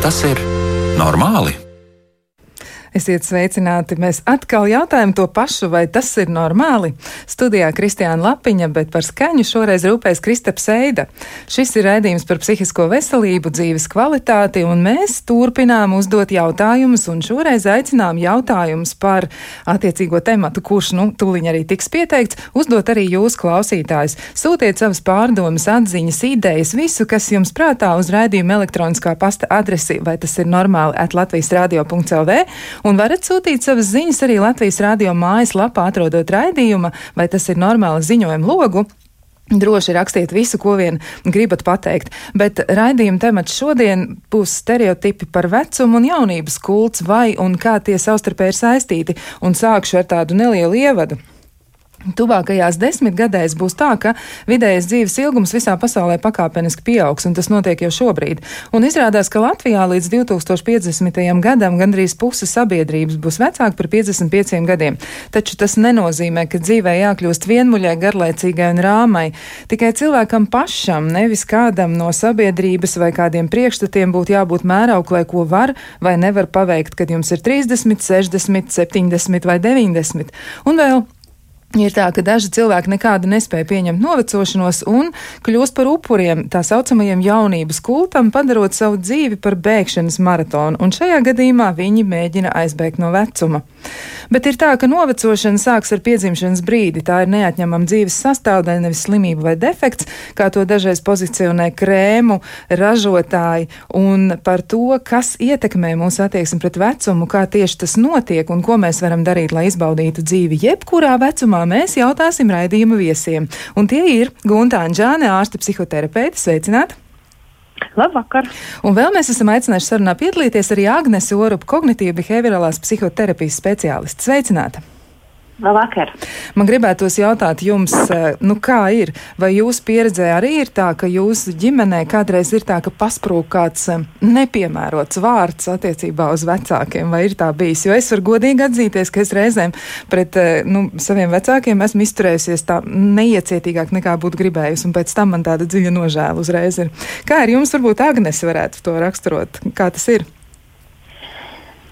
Tas ir normāli? Esiet sveicināti. Mēs atkal jautājam to pašu, vai tas ir normāli. Studijā Kristiāna Lapiņa, bet par skaņu šoreiz rūpēs Kristaps Eida. Šis ir raidījums par psihisko veselību, dzīves kvalitāti, un mēs turpinām uzdot jautājumus, un šoreiz aicinām jautājumus par attiecīgo tematu, kurš, nu, tūliņ arī tiks pieteikts, uzdot arī jūs klausītājs. Sūtiet savas pārdomas, atziņas, idejas, visu, kas jums prātā uz raidījuma elektroniskā pasta adresi, vai tas ir normāli at Latvijas radio.lv un varat sūtīt savas ziņas arī Latvijas radio mājaslapā, atrodot raidījuma, vai tas ir normāli ziņojuma logu. Droši rakstiet visu, ko vien gribat pateikt, bet raidījuma temats šodien būs stereotipi par vecumu un jaunības kults, vai un kā tie savstarpēji ir saistīti, un sākšu ar tādu nelielu ievadu. Tuvākajās desmitgadēs būs tā, ka vidējais dzīves ilgums visā pasaulē pakāpeniski pieaugs, un tas notiek jau šobrīd. Un izrādās, ka Latvijā līdz 2050. gadam gandrīz puse sabiedrības būs vecāka par 55 gadiem. Taču tas nenozīmē, ka dzīvē jākļūst vienmuļai, garlaicīgai un rāmai. Tikai cilvēkam pašam, nevis kādam no sabiedrības vai kādiem priekšstatiem būtu jābūt mērauklē, ko var vai nevar paveikt, kad jums ir 30, 60, 70 vai 90. Un vēl Ir tā, ka daži cilvēki nekādi nespēja pieņemt novecošanos un kļūst par upuriem tā saucamajam jaunības kultam, padarot savu dzīvi par bēgšanas maratonu, un šajā gadījumā viņi mēģina aizbēgt no vecuma. Bet ir tā, ka novecošana sāks ar piedzimšanas brīdi. Tā ir neatņemama dzīves sastāvdaļa, nevis slimība vai defekts, kā to dažreiz pozicionē krēmu ražotāji. Un par to, kas ietekmē mūsu attieksmi pret vecumu, kā tieši tas notiek un ko mēs varam darīt, lai izbaudītu dzīvi jebkurā vecumā, mēs jautāsim raidījuma viesiem. Un tie ir Gunta Anģāne, ārste psihoterapeite. Sveicināti! Labvakar! Un vēl mēs esam aicinājuši sarunā piedalīties arī Agnesi Orupu, kognitīva behaviorālās psihoterapijas speciālisti. Sveicināta! Labvakar! Man gribētos jautāt jums, eh, nu kā ir, vai jūsu pieredzē arī ir tā, ka jūsu ģimenē kādreiz ir tā, ka pasprūk kāds eh, nepiemērots vārds attiecībā uz vecākiem, vai ir tā bijis? Jo es varu godīgi atzīties, ka es reizēm pret eh, nu, saviem vecākiem esmu izturējusies tā neiecietīgāk nekā būtu gribējusi, un pēc tam man tāda dziļa nožēla uzreiz ir. Kā ir jums, varbūt Agnes varētu to raksturot? Kā tas ir?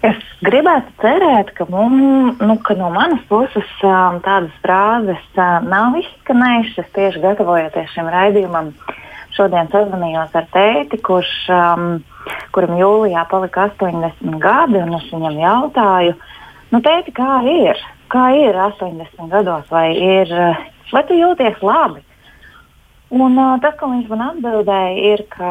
Es gribētu cerēt, ka, mums, nu, ka no manas puses um, tādas frāzes uh, nav izskanējušas tieši gatavojoties šim raidījumam. Šodien sazvanījos ar tēti, kurš, um, kuram jūlijā palika 80 gadi, un es viņam jautāju, nu, tēti, kā ir? Kā ir 80 gados, vai, ir, vai tu jūties labi? Un, uh, tas, ko viņš man atbildēja, ir, ka,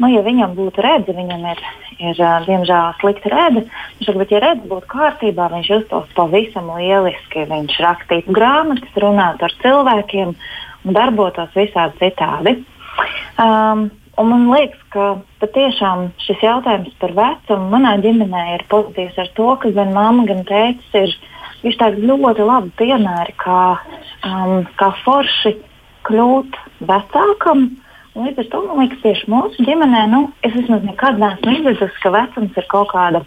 nu, ja viņam būtu redzi, viņam ir ir diemžēl slikti redzi. Viņš saka, bet, ja redzi būtu kārtībā, viņš justos pavisam lieliski. Viņš rakstītu grāmatas, runātu ar cilvēkiem un darbotos visādi citādi. Um, Un man liekas, ka patiešām šis jautājums par vecumu manā ģimenē ir pozitīvs ar to, ka gan mamma, gan tēvs ir tādi ļoti labi piemēri, kā, um, kā forši kļūt vecākam līdz ar to man liekas, tieši mūsu ģimenē, nu, es vismaz nekad neesmu izjutusi, ka vecums ir kaut kāda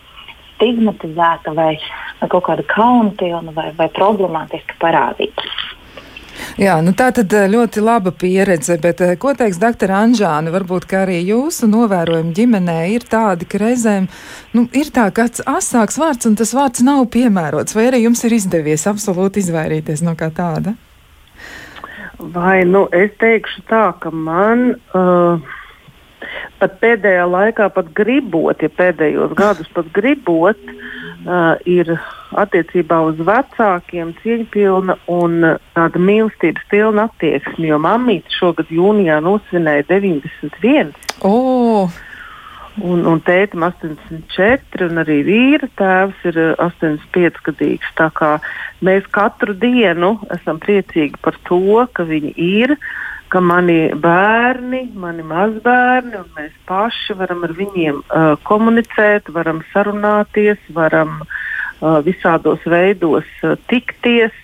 stigmatizēta vai, vai kaut kāda kaunpilna vai, vai problemātiska parādība. Jā, nu tā tad eh, ļoti laba pieredze, bet eh, ko teiks doktor Anžāna? Varbūt, ka arī jūsu novērojumi ģimenē ir tādi, ka reizēm nu, ir tā kāds asāks vārds un tas vārds nav piemērots, vai arī jums ir izdevies absolūti izvairīties no kā tāda? Vai nu es teikšu tā, ka man uh, pat pēdējā laikā, pat gribot, ja pēdējos gadus pat gribot, uh, ir attiecībā uz vecākiem cieņpilna un tāda mīlestības pilna attieksme. Jo mammīte šogad jūnijā nosvinēja 91. Oh. Un, un tētim 84, un arī vīra tēvs ir 85 eh, gadīgs. Tā kā mēs katru dienu esam priecīgi par to, ka viņi ir, ka mani bērni, mani mazbērni, un mēs paši varam ar viņiem uh, komunicēt, varam sarunāties, varam uh, visādos veidos uh, tikties.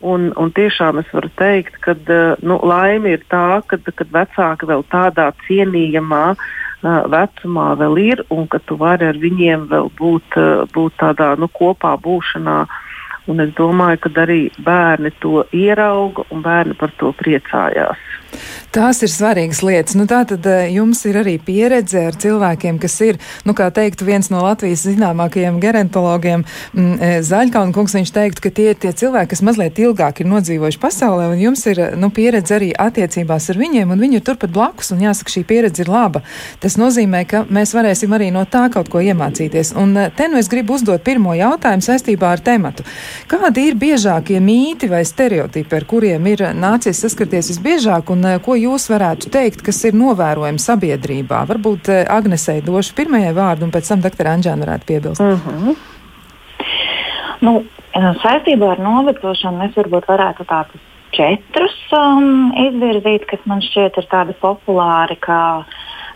Un, un tiešām es varu teikt, ka nu, laime ir tā, ka vecāki vēl tādā cienījamā uh, vecumā vēl ir un ka tu vari ar viņiem vēl būt, būt tādā nu, kopā būšanā. Un es domāju, ka arī bērni to ierauga un bērni par to priecājās. Tās ir svarīgas lietas. Nu, tā tad eh, jums ir arī pieredze ar cilvēkiem, kas ir, nu, kā teikt, viens no Latvijas zināmākajiem gerontologiem, mm, eh, Zaļkauna kungs, viņš teiktu, ka tie ir tie cilvēki, kas mazliet ilgāk ir nodzīvojuši pasaulē, un jums ir, nu, pieredze arī attiecībās ar viņiem, un viņi ir turpat blakus, un jāsaka, šī pieredze ir laba. Tas nozīmē, ka mēs varēsim arī no tā kaut ko iemācīties. Un eh, te nu es gribu uzdot pirmo jautājumu saistībā ar tematu. Kādi ir biežākie mīti vai stereotipi, ar kuriem ir nācies saskarties visbiežāk, un ko jūs varētu teikt, kas ir novērojami sabiedrībā? Varbūt eh, Agnesei došu pirmajai vārdu, un pēc tam doktora Anģēna varētu piebilst. Mm -hmm. nu, eh, saistībā ar novecošanu mēs varbūt varētu tādus četrus um, izvirzīt, kas man šķiet ir tādi populāri, ka,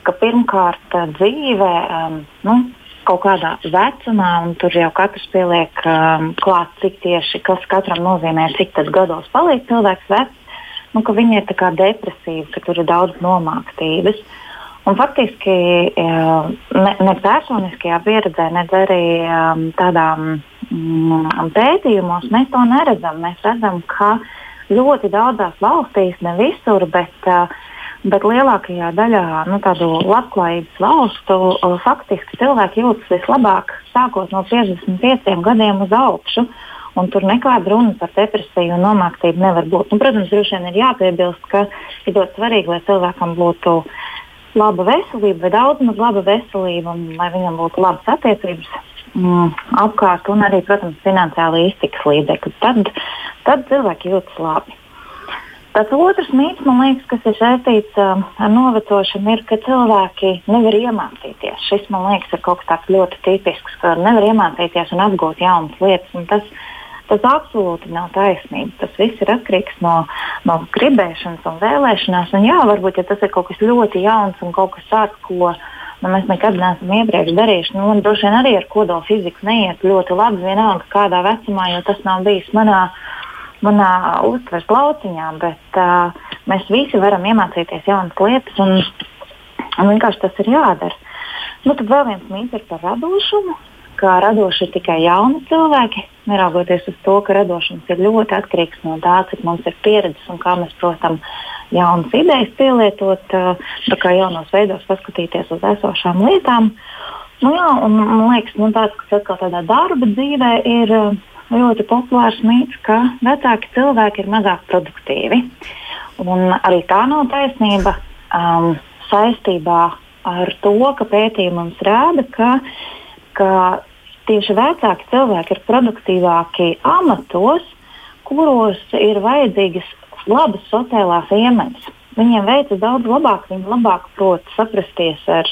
ka pirmkārt eh, dzīve. Um, nu, kaut kādā vecumā, un tur jau katrs pieliek um, klāt, cik tieši kas katram nozīmē, cik tas gados paliek cilvēks vecs nu, ka viņi ir depresīvi, ka tur ir daudz nomāktības. Un faktiski ne, ne personiskajā pieredzē, ne arī um, tādā mm, pētījumos mēs to neredzam. Mēs redzam, ka ļoti daudzās valstīs, ne visur, bet, uh, bet lielākajā daļā nu, tādu labklājības valstu uh, faktiski cilvēki jūtas vislabāk sākot no 55 gadiem uz augšu. Uh, un tur nekāda runa par depresiju un nomāktību nevar būt. Un, protams, droši vien ir jāpiebilst, ka ir ļoti svarīgi, lai cilvēkam būtu laba veselība vai daudz maz laba veselība, un lai viņam būtu labas attiecības mm, apkārt un arī, protams, finansiāli iztiks līdzekļi. Tad, tad cilvēki jūtas labi. Tas otrs mīts, man liekas, kas ir saistīts uh, ar novecošanu, ir, ka cilvēki nevar iemācīties. Šis, man liekas, ir kaut kas tāds ļoti tipisks, ka nevar iemācīties un apgūt jaunas lietas. Tas Tas absolūti nav taisnība. Tas viss ir atkarīgs no, no gribēšanas un vēlēšanās. Un jā, varbūt ja tas ir kaut kas ļoti jauns un kaut kas tāds, ko nu, mēs nekad neesam iepriekš darījuši. Nu, man droši vien arī ar kodola fiziku neiet ļoti labi, vienalga kādā vecumā, jo tas nav bijis manā, manā uztveres lauciņā. Bet uh, mēs visi varam iemācīties jaunas lietas, un, un vienkārši tas ir jādara. Nu, tad vēl viens mīts ir par radošumu ka radoši ir tikai jauni cilvēki, neraugoties uz to, ka radošums ir ļoti atkarīgs no tā, cik mums ir pieredzes un kā mēs, protams, jaunas idejas pielietot, tā kā jaunos veidos paskatīties uz esošām lietām. Nu, jā, un, man liekas, nu, tāds, kas atkal tādā darba dzīvē ir ļoti populārs mīts, ka vecāki cilvēki ir mazāk produktīvi. Un arī tā nav taisnība um, saistībā ar to, ka pētījums rāda, ka ka tieši vecāki cilvēki ir produktīvāki amatos, kuros ir vajadzīgas labas sociālās iemaņas. Viņiem veicas daudz labāk, viņi labāk prot saprasties ar,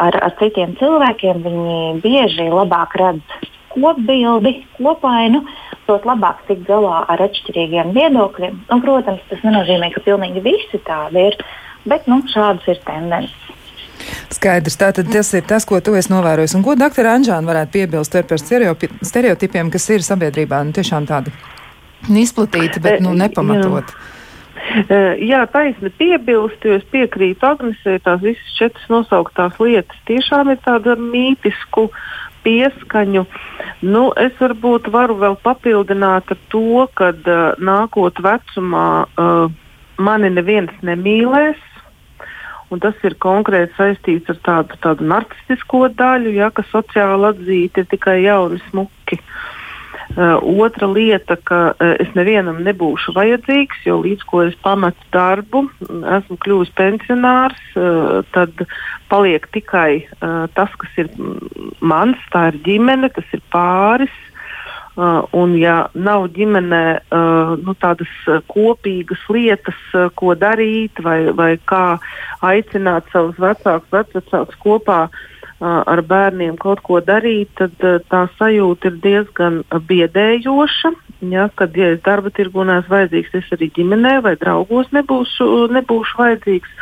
ar, ar citiem cilvēkiem, viņi bieži labāk redz kopbildi, kopainu, prot labāk tikt galā ar atšķirīgiem viedokļiem. Un, protams, tas nenozīmē, ka pilnīgi visi tādi ir, bet nu, šādas ir tendences. Skaidrs, tātad tas ir tas, ko tu esi novērojis. Un ko doktora Anžāna varētu piebilst par stereotipiem, kas ir sabiedrībā nu, tiešām tādi izplatīti, bet nu, nepamatot. Jā. Jā, taisni piebilst, jo es piekrītu Agnesē, tās visas četras nosauktās lietas tiešām ir tāda mītisku pieskaņu. Nu, es varbūt varu vēl papildināt ar to, ka uh, nākot vecumā uh, mani neviens nemīlēs, un tas ir konkrēti saistīts ar tādu, tādu narcistisko daļu, ja, ka sociāli atzīti ir tikai jauni smuki. Uh, otra lieta, ka uh, es nevienam nebūšu vajadzīgs, jo līdz ko es pametu darbu, esmu kļuvis pensionārs, uh, tad paliek tikai uh, tas, kas ir mans, tā ir ģimene, tas ir pāris, Uh, un, ja nav ģimenē uh, nu, tādas uh, kopīgas lietas, uh, ko darīt, vai, vai kā aicināt savus vecākus, vecākus kopā uh, ar bērniem kaut ko darīt, tad uh, tā sajūta ir diezgan biedējoša. Ja, kad ja es darba tirgu neesmu vajadzīgs, es arī ģimenē vai draugos nebūšu, nebūšu vajadzīgs.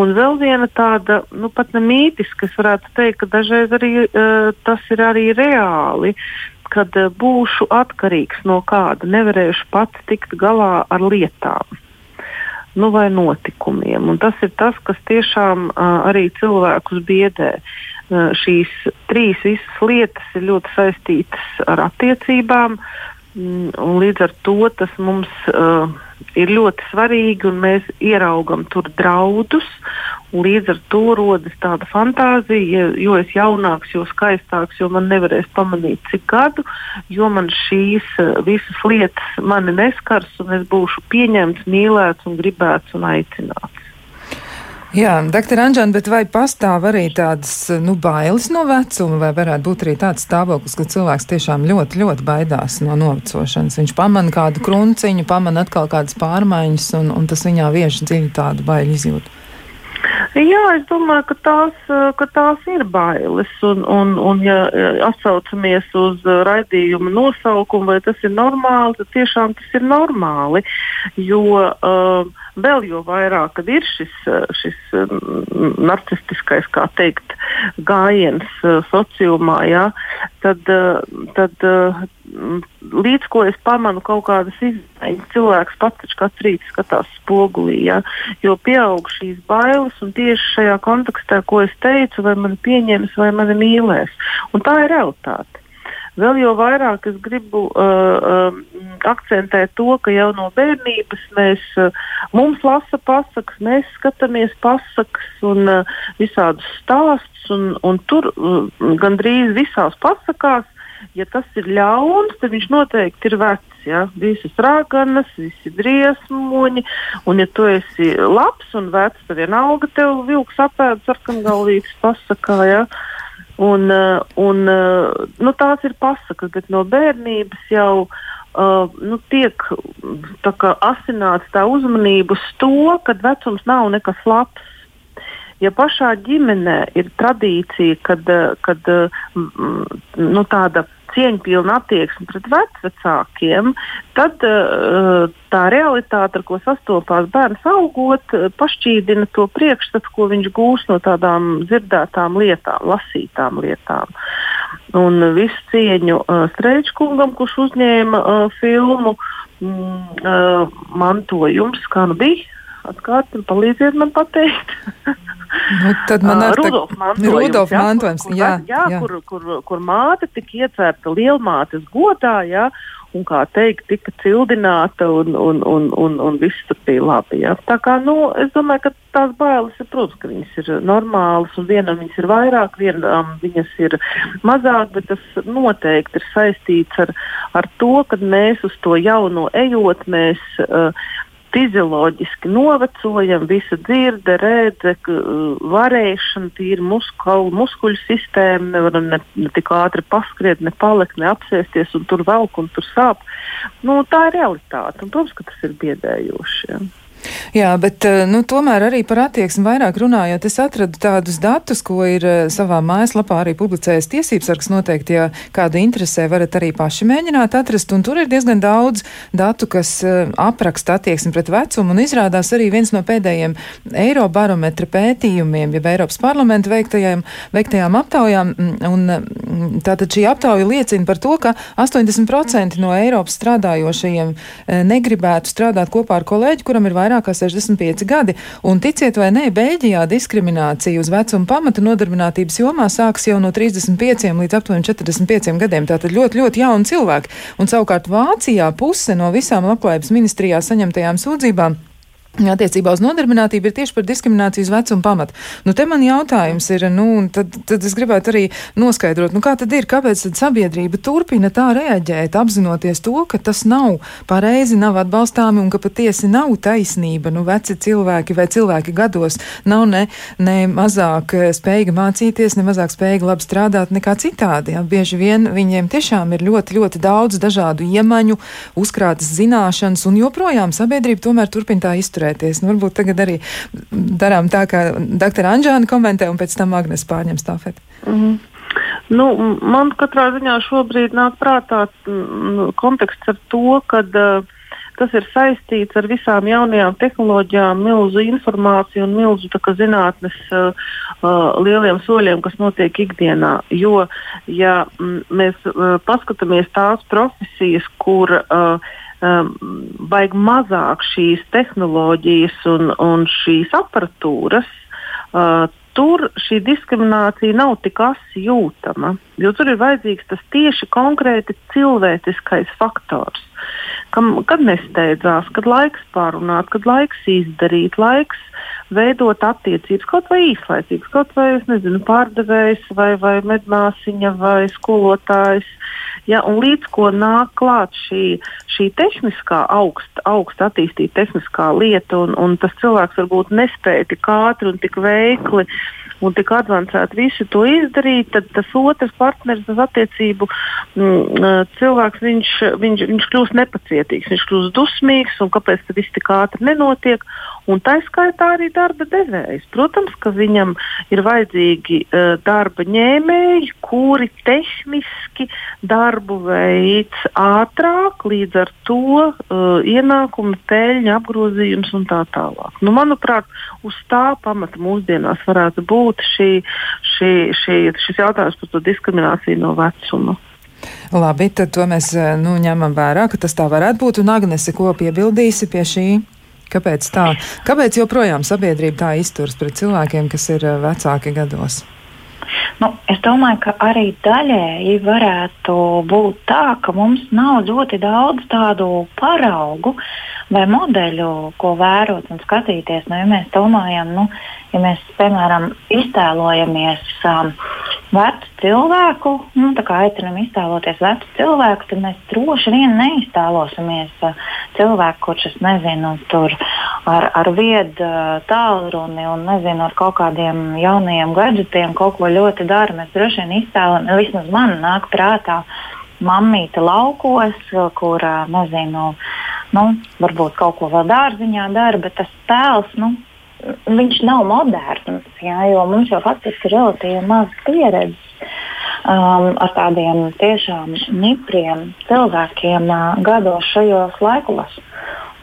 Un vēl viena tāda, nu pat ne mītiska, es varētu teikt, ka dažreiz arī uh, tas ir arī reāli. Uh, kad uh, būšu atkarīgs no kāda, nevarēšu pats tikt galā ar lietām. Nu, vai notikumiem. Un tas ir tas, kas tiešām uh, arī cilvēkus biedē. Uh, šīs trīs visas lietas ir ļoti saistītas ar attiecībām, mm, un līdz ar to tas mums uh, ir ļoti svarīgi, un mēs ieraugam tur draudus. Līdz ar to rodas tāda fantāzija, jo es jaunāks, jo skaistāks, jo man nevarēs pamanīt, cik gadu, jo man šīs uh, visas lietas mani neskars, un es būšu pieņemts, mīlēts, un gribēts un aicināts. Jā, doktor Anģēna, bet vai pastāv arī tādas nu, bailes no vecuma, vai varētu būt arī tāds stāvoklis, ka cilvēks tiešām ļoti, ļoti baidās no novecošanas? Viņš pamana kādu krunciņu, pamana atkal kādas pārmaiņas, un, un tas viņā vieš dziļi tādu baiļu izjūtu. Jā, es domāju, ka tās, ka tās ir bailes. Un, un, un ja atsaucamies uz raidījuma nosaukumu, vai tas ir normāli, tad tiešām tas ir normāli. Jo uh, vēl jau vairāk, kad ir šis, šis narcistiskais, kā teikt, gājiens uh, sociumā, jā, tad, tad līdz ko es pamanu kaut kādas izmaiņas, cilvēks pats taču katru rītu skatās spogulī, ja? jo pieaug šīs bailes un tieši šajā kontekstā, ko es teicu, vai mani pieņems, vai mani mīlēs. Un tā ir realitāte. Vēl jau vairāk es gribu uh, uh, akcentēt to, ka jau no bērnības mēs, uh, mums lasa pasakas, mēs skatāmies pasakas un uh, visādus stāstus, un, un tur uh, gandrīz visās pasakās ja tas ir ļauns, tad viņš noteikti ir vecs. Ja? Visas raganas, visi briesmoņi, un ja tu esi labs un vecs, tad vienalga tev vilks apēd sarkangalvīgs pasakā. Ja? Uh, un, uh, nu, tās ir pasakas, bet no bērnības jau uh, nu, tiek tā asināts tā uzmanība uz to, ka vecums nav nekas labs. Ja pašā ģimenē ir tradīcija, kad, kad nu, tāda cieņpilna attieksme pret vecākiem, tad uh, tā realitāte, ar ko sastopās bērns augot, pašķīdina to priekšstatu, ko viņš gūs no tādām dzirdētām lietām, lasītām lietām. Un visu cieņu uh, Streičkungam, kurš uzņēma uh, filmu mm, uh, mantojums, kā nu bija. Atkārt, palīdziet man pateikt. Nu, tad man ir Rudolf mantojums, Rudolf ja, mantojums kur, jā, jā, jā. Kur, kur, kur māte tika iecerta lielmātes godā, jā, un, kā teikt, tika cildināta un, un, un, un, un viss tur bija labi. Jā. Tā kā, nu, es domāju, ka tās bailes ir, protams, ka viņas ir normālas, un vienam viņas ir vairāk, vienam viņas ir mazāk, bet tas noteikti ir saistīts ar, ar to, ka mēs uz to jauno ejot, mēs uh, fizioloģiski novecojam, visa dzirde, rēdze, varēšana, tīri muskulu, muskuļu sistēma, nevaram ne, ne tik ātri paskriet, ne palikt, ne apsēsties, un tur velk un tur sāp. Nu, tā ir realitāte, un, protams, ka tas ir biedējoši. Ja. Jā, bet eh, nu, tomēr arī par attieksmi vairāk runājot, es atradu tādus datus, ko ir eh, savā mājaslapā arī publicējis tiesības sargs. Noteikti, ja kādu interesē, varat arī paši mēģināt atrast, un tur ir diezgan daudz datu, kas uh, apraksta attieksmi pret vecumu, un izrādās arī viens no pēdējiem Eirobarometra pētījumiem, jeb Eiropas parlamenta veiktajām, veiktajām aptaujām, mm, un mm, tātad šī aptauja liecina par to, ka 80% no Eiropas strādājošajiem negribētu strādāt kopā ar kolēģi, kuram ir vairāk vairāk kā 65 gadi, un ticiet vai nē, Beļģijā diskriminācija uz vecumu pamata nodarbinātības jomā sāks jau no 35 līdz aptuveni 45 gadiem. Tātad ļoti, ļoti jauni cilvēki. Un savukārt Vācijā puse no visām labklājības ministrijā saņemtajām sūdzībām Attiecībā uz nodarbinātību ir tieši par diskrimināciju uz vecumu pamatu. Nu, te man jautājums ir, nu, tad, tad es gribētu arī noskaidrot, nu, kā tad ir, kāpēc tad sabiedrība turpina tā reaģēt, apzinoties to, ka tas nav pareizi, nav atbalstāmi un ka patiesi nav taisnība. Nu, veci cilvēki vai cilvēki gados nav ne, ne mazāk spējīgi mācīties, ne mazāk spējīgi labi strādāt nekā citādi. Ja? Bieži vien viņiem tiešām ir ļoti, ļoti daudz dažādu iemaņu, uzkrātas zināšanas un joprojām sabiedrība tomēr turpina tā izturēt atturēties. Nu, varbūt tagad arī darām tā, kā dr. Anģāna komentē, un pēc tam Agnes pārņem stafeti. Mm -hmm. Nu, man katrā ziņā šobrīd nāk prātā konteksts ar to, ka uh, tas ir saistīts ar visām jaunajām tehnoloģijām, milzu informāciju un milzu kā, zinātnes uh, lieliem soļiem, kas notiek ikdienā. Jo, ja m, mēs uh, paskatāmies tās profesijas, kur uh, um, vajag mazāk šīs tehnoloģijas un, un šīs aparatūras. Uh, tur šī diskriminācija nav tik asi jūtama, jo tur ir vajadzīgs tas tieši konkrēti cilvēciskais faktors. kam, kad nesteidzās, kad laiks pārunāt, kad laiks izdarīt, laiks veidot attiecības, kaut vai īslaicīgas, kaut vai nezinu, pārdevējs vai, vai medmāsiņa vai skolotājs. Ja, un līdz ko nāk klāt šī, šī tehniskā, augst, augst attīstīta tehniskā lieta, un, un tas cilvēks varbūt nespēja tik ātri un tik veikli uh, un tik avansēti visu to izdarīt, tad tas otrs partneris, tas attiecību mm, cilvēks, viņš, viņš, viņš kļūst nepacietīgs, viņš kļūst dusmīgs, un kāpēc tas viss tik ātri nenotiek. Un tā skaitā arī darba devējs. Protams, ka viņam ir vajadzīgi uh, darba ņēmēji, kuri tehniski darbu veids ātrāk, līdz ar to uh, ienākumi, peļņa, apgrozījums un tā tālāk. Nu, manuprāt, uz tā pamata mūsdienās varētu būt šī, šī, šī, šis jautājums par to diskrimināciju no vecuma. Labi, tad to mēs nu, ņemam vērā, ka tas tā varētu būt. Un Agnese, ko piebildīsi pie šī? Kāpēc tā? Kāpēc joprojām sabiedrība tā izturas pret cilvēkiem, kas ir eh, vecāki gados? Nu, es domāju, ka arī daļēji varētu būt tā, ka mums nav ļoti daudz tādu paraugu vai modeļu, ko vērot un skatīties. Nu, ja mēs domājam, nu, ja mēs, piemēram, iztēlojamies um, vecu cilvēku, nu, tā kā aicinām iztēloties vecu cilvēku, tad mēs droši vien neiztēlosimies uh, cilvēku, kurš, es nezinu, tur ar, ar viedu uh, tālruni un, nezinu, ar kaut kādiem jauniem gadgetiem kaut ko ļoti dara. Mēs droši vien iztēlojamies, vismaz man nāk prātā mammīte laukos, kur, uh, nezinu, nu, varbūt kaut ko vēl dārziņā dara, bet tas tēls, nu, viņš nav moderns, jā, jo mums jau faktiski ir relatīvi maz pieredzes um, ar tādiem tiešām nipriem cilvēkiem uh, gados šajos laikos.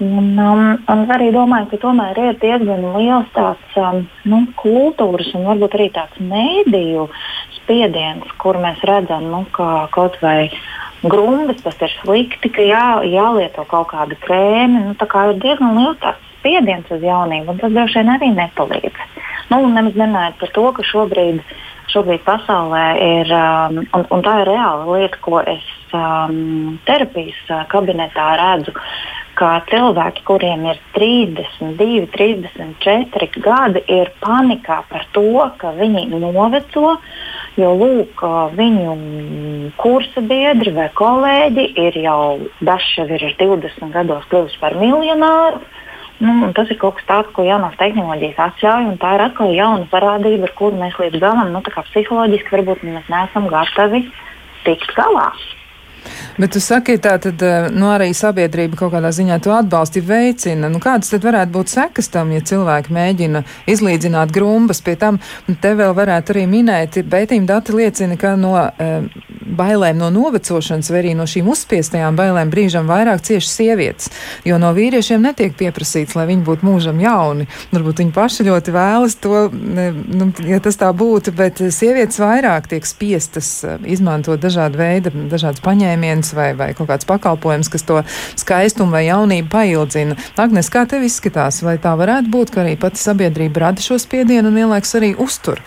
Un, um, un arī domāju, ka tomēr ir diezgan liels tāds um, nu, kultūras un varbūt arī tāds mēdīju spiediens, kur mēs redzam, nu, kā kaut vai grumbas, tas ir slikti, ka jā, jālieto kaut kāda krēma. Nu, ir diezgan liels tāds spiediens uz jaunību, un tas droši vien arī nepalīdz. Nu, nemaz runājot par to, ka šobrīd, šobrīd pasaulē ir, um, un, un tā ir reāla lieta, ko es um, terapijas uh, kabinetā redzu, ka cilvēki, kuriem ir 32, 34 gadi, ir panikā par to, ka viņi noveco. Jo lūk, viņu kursa biedri vai kolēģi ir jau dažs jau ir ar 20 gados kļuvuši par miljonāru, Nu, tas ir kaut kas tāds, ko jaunās tehnoloģijas atļauj, un tā ir atkal jauna parādība, ar kuru mēs līdz galam nu, psiholoģiski varbūt mēs neesam gatavi tikt galā. Bet tu saki, tā tad eh, nu, arī sabiedrība kaut kādā ziņā to atbalsti veicina. Nu, kādas tad varētu būt sekas tam, ja cilvēki mēģina izlīdzināt grumbas? Pie tam te vēl varētu arī minēt, pētījuma dati liecina, ka no e, bailēm no novecošanas vai arī no šīm uzspiestajām bailēm brīžam vairāk cieši sievietes, jo no vīriešiem netiek pieprasīts, lai viņi būtu mūžam jauni. Varbūt viņi paši ļoti vēlas to, nu, ja tas tā būtu, bet sievietes vairāk tiek spiestas eh, izmantot dažādu veidu, dažādas paņēmienas vai, vai kaut kāds pakalpojums, kas to skaistumu vai jaunību paildzina. Agnes, kā tev izskatās, vai tā varētu būt, ka arī pati sabiedrība rada šo spiedienu un ielaiks arī uztur?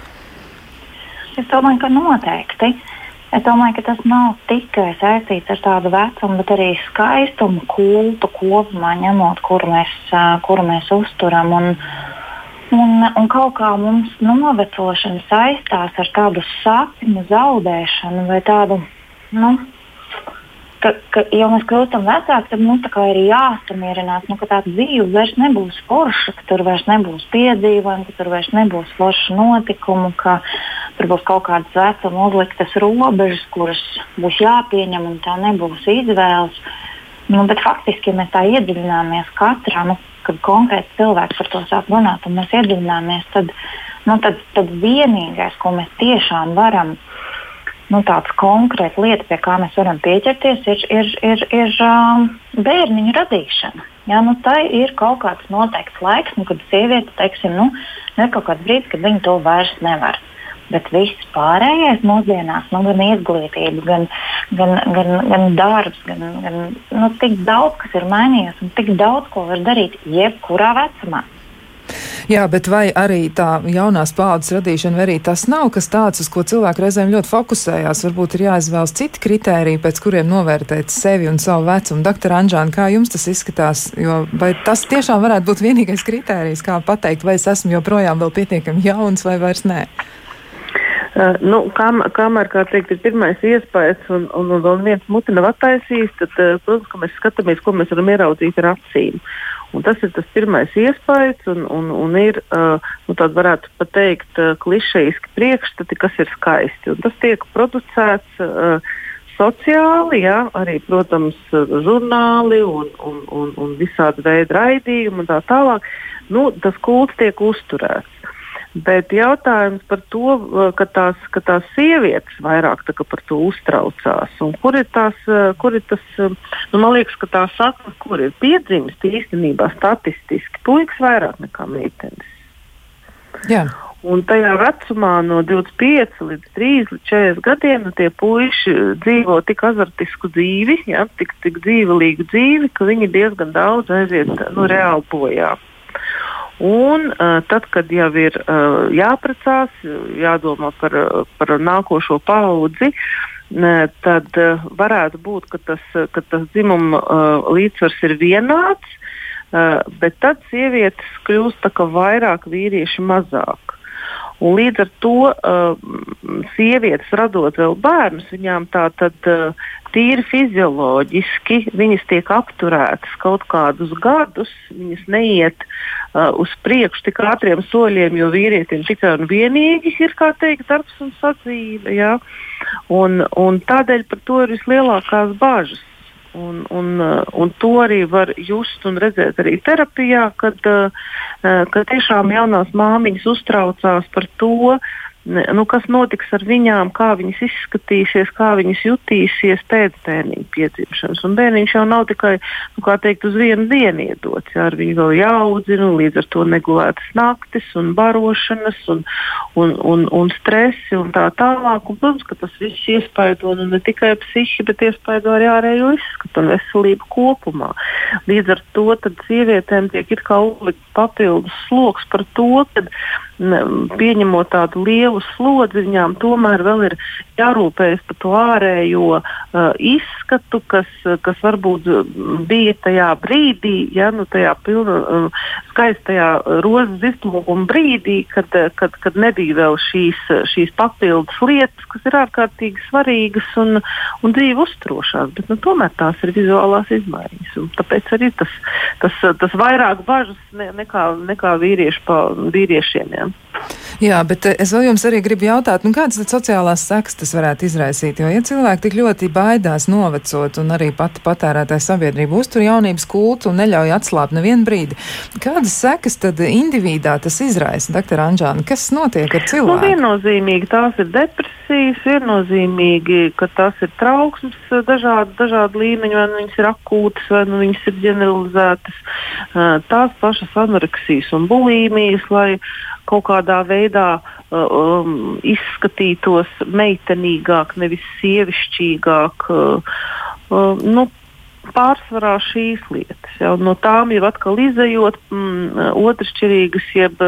Es domāju, ka noteikti. Es domāju, ka tas nav tikai saistīts ar tādu vecumu, bet arī skaistumu kultu kopumā, ņemot, kuru mēs, kuru mēs uzturam. Un, un, un kaut kā mums novecošana saistās ar tādu sapņu zaudēšanu vai tādu. Nu, ka, ka, ja mēs kļūstam vecāki, tad mums ir jāsamierinās, nu, ka tā dzīve vairs nebūs forša, ka tur vairs nebūs piedzīvojumu, ka tur vairs nebūs forša notikumu, ka Tur būs kaut kādas vecuma uzliktas robežas, kuras būs jāpieņem, un tā nebūs izvēles. Nu, bet faktiski, ja mēs tā iedziļināmies katrā, nu, kad konkrēti cilvēks par to sāk runāt, un mēs iedziļināmies, tad, nu, tad, tad vienīgais, ko mēs tiešām varam, nu, tāds konkrēts lietas, pie kā mēs varam pieķerties, ir, ir, ir, ir um, bērniņu radīšana. Ja, nu, tā ir kaut kāds noteikts laiks, nu, kad sieviete, teiksim, nu, ir kaut kāds brīdis, kad viņa to vairs nevar. Bet viss pārējais mūsdienās, nu, gan izglītība, gan, gan, gan, gan darbs, gan, gan nu, tik daudz kas ir mainījies un tik daudz ko var darīt jebkurā vecumā. Jā, bet vai arī tā jaunās paudzes radīšana, vai arī tas nav kas tāds, uz ko cilvēki reizēm ļoti fokusējās? Varbūt ir jāizvēlas citi kritēriji, pēc kuriem novērtēt sevi un savu vecumu. Doktor Anžāna, kā jums tas izskatās? Jo, vai tas tiešām varētu būt vienīgais kritērijs, kā pateikt, vai es esmu joprojām vēl pietiekami jauns vai vairs nē? Uh, nu, kam, kamēr, kā teikt, ir pirmais iespējas un, un, un, un viens muti nav attaisījis, tad, uh, protams, mēs skatāmies, ko mēs varam ieraudzīt ar acīm. Un tas ir tas pirmais iespējas, un, un, un ir, uh, nu, tāda varētu pateikt, uh, klišejiski priekšstati, kas ir skaisti. Un tas tiek producēts uh, sociāli, jā, arī, protams, žurnāli un, un, un, un visādi veidi raidījumi un tā tālāk. Nu, tas kults tiek uzturēts. Bet jautājums par to, eh, ka tās, ka tās sievietes vairāk par to uztraucās. Kur ir, tās, eh, kur ir tas, eh, nu, man liekas, ka tā sakne, kur ir piedzimst īstenībā statistiski, puikas vairāk nekā meitenes. Jā. Un tajā vecumā no 25 līdz 3 līdz 40 gadiem nu, tie puiši dzīvo tik azartisku dzīvi, ja, tik, tik dzīvelīgu dzīvi, ka viņi diezgan daudz aiziet nu, reāli bojā. Un uh, tad, kad jau ir uh, jāprecās, jādomā par, par nākošo paudzi, uh, tad uh, varētu būt, ka tas, ka tas dzimuma uh, līdzsvars ir vienāds, uh, bet tad sievietes kļūst vairāk, vīrieši mazāk. Un līdz ar to uh, sievietes radot vēl bērnus, viņām tā tad uh, tīri fizioloģiski viņas tiek apturētas kaut kādus gadus, viņas neiet uh, uz priekšu tik ātriem soļiem, jo vīrietim tikai un vienīgi ir, teikt, darbs un sadzīve. Ja? Un, un tādēļ par to ir vislielākās bažas. Un, un, uh, un to arī var just un redzēt arī terapijā, kad, uh, uh, kad tiešām jaunās māmiņas uztraucās par to, nu, kas notiks ar viņām, kā viņas izskatīsies, kā viņas jutīsies pēc bērniņa piedzimšanas. Un bērniņš jau nav tikai nu, teikt, uz vienu dienu iedots. Jā, ar viņu vēl jāaudzina, līdz ar to negulētas naktis un barošanas un, un, un, un stresi un tā tālāk. Un, protams, ka tas viss iespaido nu, ne tikai psihi, bet iespaido arī ārējo izskatu un veselību kopumā. Līdz ar to sievietēm tiek it kā uzlikt papildus sloks par to, ka pieņemot tādu lielu slodzi, viņām tomēr vēl ir jārūpējas par to ārējo uh, izskatu, kas, kas varbūt bija tajā brīdī, ja nu tajā pilna, uh, skaistajā rozes izplūkuma brīdī, kad, kad, kad nebija vēl šīs, šīs papildus lietas, kas ir ārkārtīgi svarīgas un, un dzīve uztrošās. Bet nu, tomēr tās ir vizuālās izmaiņas. Tāpēc arī tas, tas, tas vairāk bažas ne, nekā, nekā vīriešu pa, vīriešiem. Ja. Jā, bet eh, es vēl jums arī gribu jautāt, nu, kādas sociālās sekas tas varētu izraisīt? Jo, ja cilvēki tik ļoti baidās novecot un arī pati patērētāja sabiedrība uztur jaunības kultu un neļauj atslābt nevienu brīdi, kādas sekas tad individā tas izraisa, doktor Anžāna? Kas notiek ar cilvēku? Nu, viennozīmīgi tās ir depresijas, viennozīmīgi, ka tas ir trauksmes dažādi, dažādi līmeņi, vai nu viņas ir akūtas, vai nu viņas ir ģeneralizētas. Tās pašas anoreksijas un bulīmijas, lai kaut kādā veidā uh, um, izskatītos meitenīgāk, nevis sievišķīgāk. Uh, uh, nu, pārsvarā šīs lietas. Ja, no tām jau atkal izējot, mm, otršķirīgas, jeb,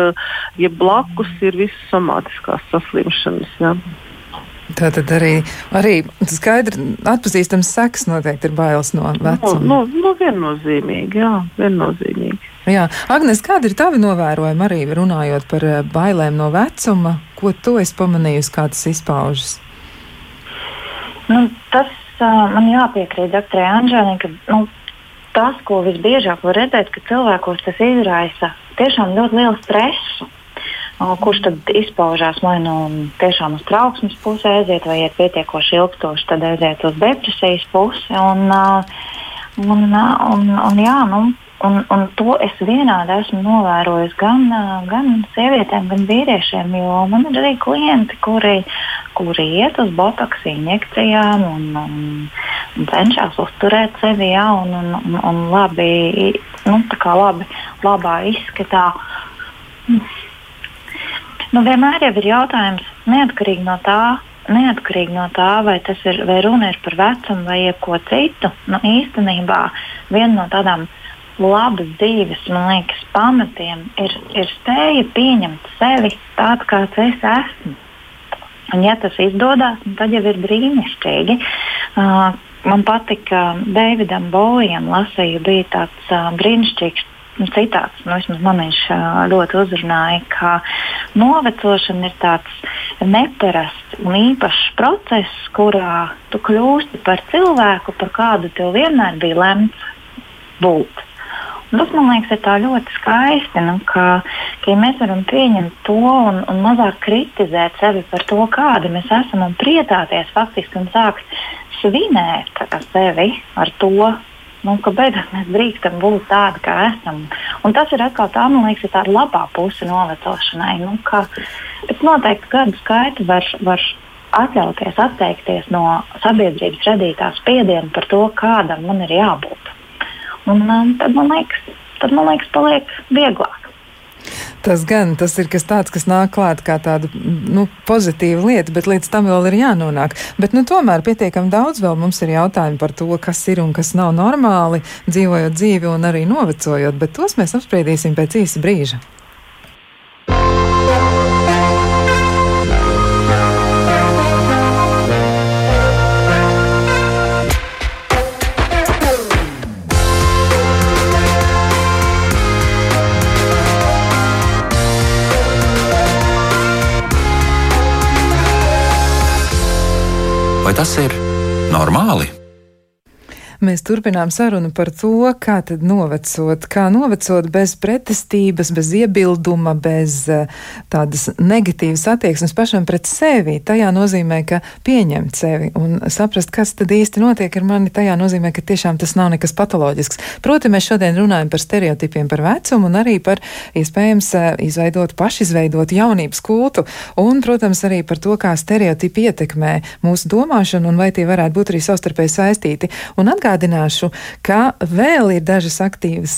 jeb blakus ir visas somātiskās saslimšanas. Ja. Tā tad arī, arī skaidri atpazīstams seks noteikti ir bailes no vecuma. No, no, no viennozīmīgi, jā, viennozīmīgi. Jā, Agnes, kādi ir tavi novērojumi arī runājot par eh, bailēm no vecuma? Ko tu esi pamanījusi, kā tas izpaužas? Nu, tas uh, man jāpiekrīt doktorai Anžēlai, ka nu, tas, ko visbiežāk var redzēt, ka cilvēkos tas izraisa tiešām ļoti lielu stresu. Uh, kurš tad izpaužās vai nu tiešām uz trauksmes pusi aiziet, vai ir pietiekoši ilgstoši, tad aiziet uz depresijas pusi. Un, uh, un, un, un, jā, nu, Un, un to es vienādi esmu novērojis gan, gan sievietēm, gan vīriešiem. Man ir arī klienti, kuri, kuri iet uz botoks injekcijām un, un, un cenšas uzturēt sevi ja, un, un, un, un labi, nu, labi, labā izskatā. Nu, vienmēr ir jautājums, neatkarīgi no tā, neatkarīgi no tā, vai ir vai runa ir par vecumu vai ko citu. Nu, īstenībā viena no tādām labas dzīves, man liekas, pamatiem ir, ir spēja pieņemt sevi tādu, kāds es esmu. Un, ja tas izdodas, tad jau ir brīnišķīgi. Uh, man patika Davidam Bojam, lasīju, bija tāds uh, brīnišķīgs nu, citāts, nu, vismaz man viņš uh, ļoti uzrunāja, ka novecošana ir tāds neparasts un īpašs process, kurā tu kļūsti par cilvēku, par kādu tev vienmēr bija lemts būt. Un tas man liekas, ir ļoti skaisti, nu, ka, ka ja mēs varam pieņemt to un, un mazāk kritizēt sevi par to, kādi mēs esam un priecāties faktiski un sākt svinēt sevi ar to, nu, ka beidzot mēs drīkstam būt tādi, kā esam. Un tas ir atkal tā, man liekas, tā labā puse novecošanai. Nu, ka pēc noteikti gadu skaita var, var atļauties atteikties no sabiedrības radītās spiediena par to, kādam man ir jābūt. Un, um, tad, man liekas, tad, man liekas, paliek vieglāk. Tas gan tas ir kas tāds, kas nāk klāt kā tāda nu, pozitīva lieta, bet līdz tam vēl ir jānonāk. Bet nu, tomēr pietiekami daudz vēl mums ir jautājumi par to, kas ir un kas nav normāli, dzīvojot dzīvi un arī novecojot, bet tos mēs apspriedīsim pēc īsa brīža. Tas ir normāli? Mēs turpinām sarunu par to, kā tad novecot, kā novecot bez pretestības, bez iebilduma, bez uh, tādas negatīvas attieksmes pašam pret sevi. Tajā nozīmē, ka pieņemt sevi un saprast, kas tad īsti notiek ar mani, tajā nozīmē, ka tiešām tas nav nekas patoloģisks. Proti, mēs šodien runājam par stereotipiem par vecumu un arī par iespējams uh, izveidot, pašizveidot jaunības kultu un, protams, arī par to, kā stereotipi ietekmē mūsu domāšanu un vai tie varētu būt arī savstarpēji saistīti. Un atgādināšu, ka vēl ir dažas aktīvas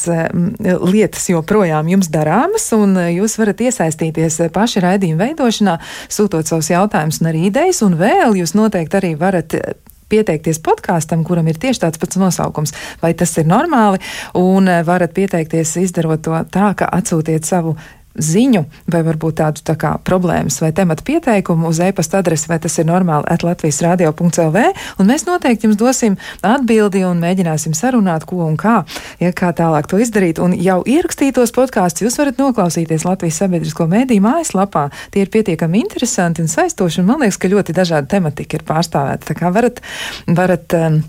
lietas joprojām jums darāmas, un eh, jūs varat iesaistīties eh, paši raidījuma veidošanā, sūtot savus jautājumus un arī idejas, un vēl jūs noteikti arī varat eh, pieteikties podkāstam, kuram ir tieši tāds pats nosaukums. Vai tas ir normāli? Un varat pieteikties, izdarot to tā, ka atsūtiet savu ziņu vai varbūt tādu tā kā problēmas vai tematu pieteikumu uz e-pasta adresi, vai tas ir normāli at Latvijas radio.lv, un mēs noteikti jums dosim atbildi un mēģināsim sarunāt, ko un kā, ja kā tālāk to izdarīt. Un jau ierakstītos podkāstus jūs varat noklausīties Latvijas sabiedrisko mēdīju mājaslapā. Tie ir pietiekami interesanti un saistoši, un man liekas, ka ļoti dažādi tematika ir pārstāvēti. Tā kā varat, varat um,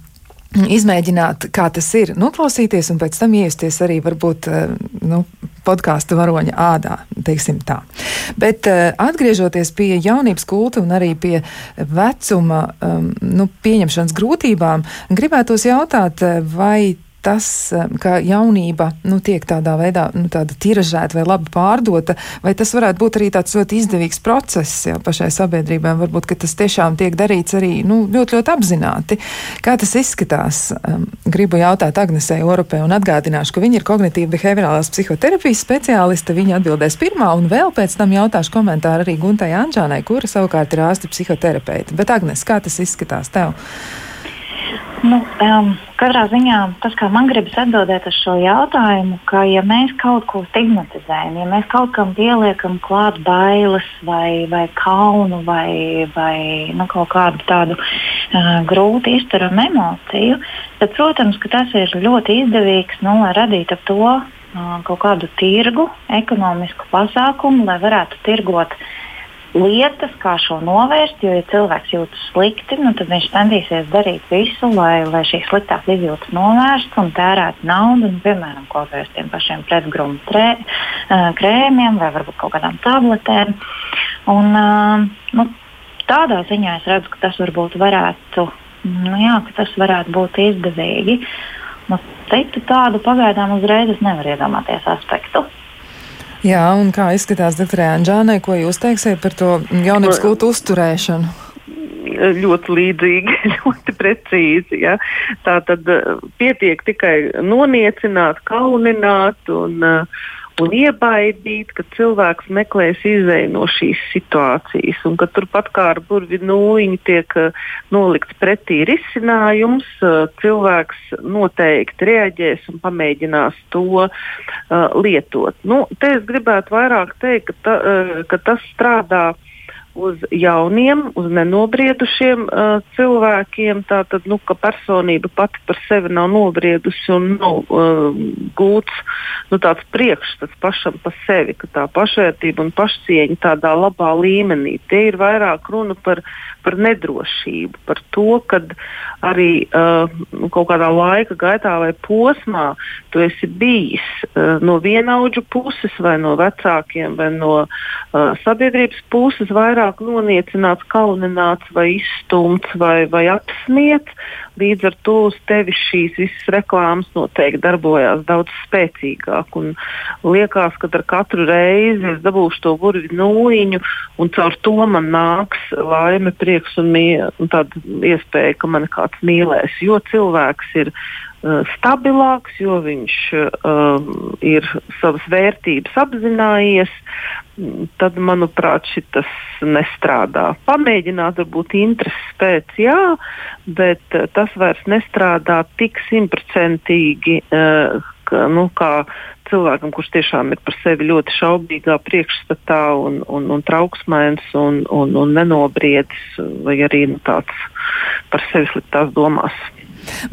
izmēģināt, kā tas ir, noklausīties un pēc tam iesties arī varbūt eh, nu, podkāstu varoņa ādā. Bet uh, atgriežoties pie jaunības kulta un arī pie vecuma um, nu, pieņemšanas grūtībām, gribētos jautāt, vai tas, ka jaunība nu, tiek tādā veidā nu, tiražēta vai labi pārdota, vai tas varētu būt arī tāds ļoti izdevīgs process jau pašai sabiedrībai. Varbūt tas tiešām tiek darīts arī nu, ļoti, ļoti apzināti. Kā tas izskatās? Gribu jautāt Agnesei Oropē un atgādināšu, ka viņa ir kognitīva behaviorālās psihoterapijas speciāliste. Viņa atbildēs pirmā, un vēl pēc tam jautāšu komentāru arī Guntai Anžānai, kura savukārt ir ārsti psihoterapeite. Bet, Agnes, kā tas izskatās tev? Nu, um, katrā ziņā tas, kā man gribas atbildēt uz šo jautājumu, ka ja mēs kaut ko stigmatizējam, ja mēs kaut kam pieliekam klāt bailes vai, vai kaunu vai, vai nu, kaut kādu tādu uh, grūti izturamu emociju, tad, protams, tas ir ļoti izdevīgs, nu, lai radītu ap to uh, kaut kādu tirgu, ekonomisku pasākumu, lai varētu tirgot uh, lietas, kā šo novērst. Jo, ja cilvēks jūtas slikti, nu, tad viņš centīsies darīt visu, lai, lai šīs sliktās izjūtas novērstu un tērētu naudu, nu, piemēram, kaut kādiem tiem pašiem pretgrūmu krēmiem vai varbūt kaut kādām tabletēm. Un, nu, tādā ziņā es redzu, ka tas varbūt varētu, nu, jā, tas varētu būt izdevīgi. Nu, citu tādu pagaidām uzreiz es nevaru iedomāties aspektu. Jā, un kā izskatās doktorē Anģānai, ko jūs teiksiet par to jaunības kultu uzturēšanu? Ļoti līdzīgi, ļoti precīzi. Ja? Tā tad eh, pietiek tikai noniecināt, kaunināt un, eh, un iebaidīt, ka cilvēks meklēs izēju no šīs situācijas, un ka turpat kā ar burvi nūjiņu tiek uh, nolikts pretī risinājums, uh, cilvēks noteikti reaģēs un pamēģinās to uh, lietot. Nu, te es gribētu vairāk teikt, ka, ta, uh, ka tas strādā uz jauniem, uz nenobriedušiem uh, cilvēkiem. Tātad, nu, ka personība pati par sevi nav nobriedusi un nav uh, gūts nu, tāds priekšstats pašam par sevi, ka tā pašvērtība un pašcieņa tādā labā līmenī. Tie ir vairāk runa par, par nedrošību, par to, ka arī uh, kaut kādā laika gaitā vai posmā tu esi bijis uh, no vienaudžu puses vai no vecākiem vai no uh, sabiedrības puses vairāk vairāk noniecināts, kaunināts vai izstumts vai, vai apsmiets. Līdz ar to uz tevi šīs visas reklāmas noteikti darbojās daudz spēcīgāk. Un liekas, ka ar katru reizi es dabūšu to burvju nūjiņu, un caur to man nāks laime, prieks un, mie, un tāda iespēja, ka man kāds mīlēs. Jo cilvēks ir stabilāks, jo viņš uh, ir savas vērtības apzinājies, tad, manuprāt, šis nestrādā. Pamēģināt, varbūt intereses pēc, jā, bet uh, tas vairs nestrādā tik simtprocentīgi, uh, nu, kā cilvēkam, kurš tiešām ir par sevi ļoti šaubīgā priekšstatā un, un, un trauksmēns un, un, un nenobriedis, vai arī nu, tāds par sevi sliktās domās.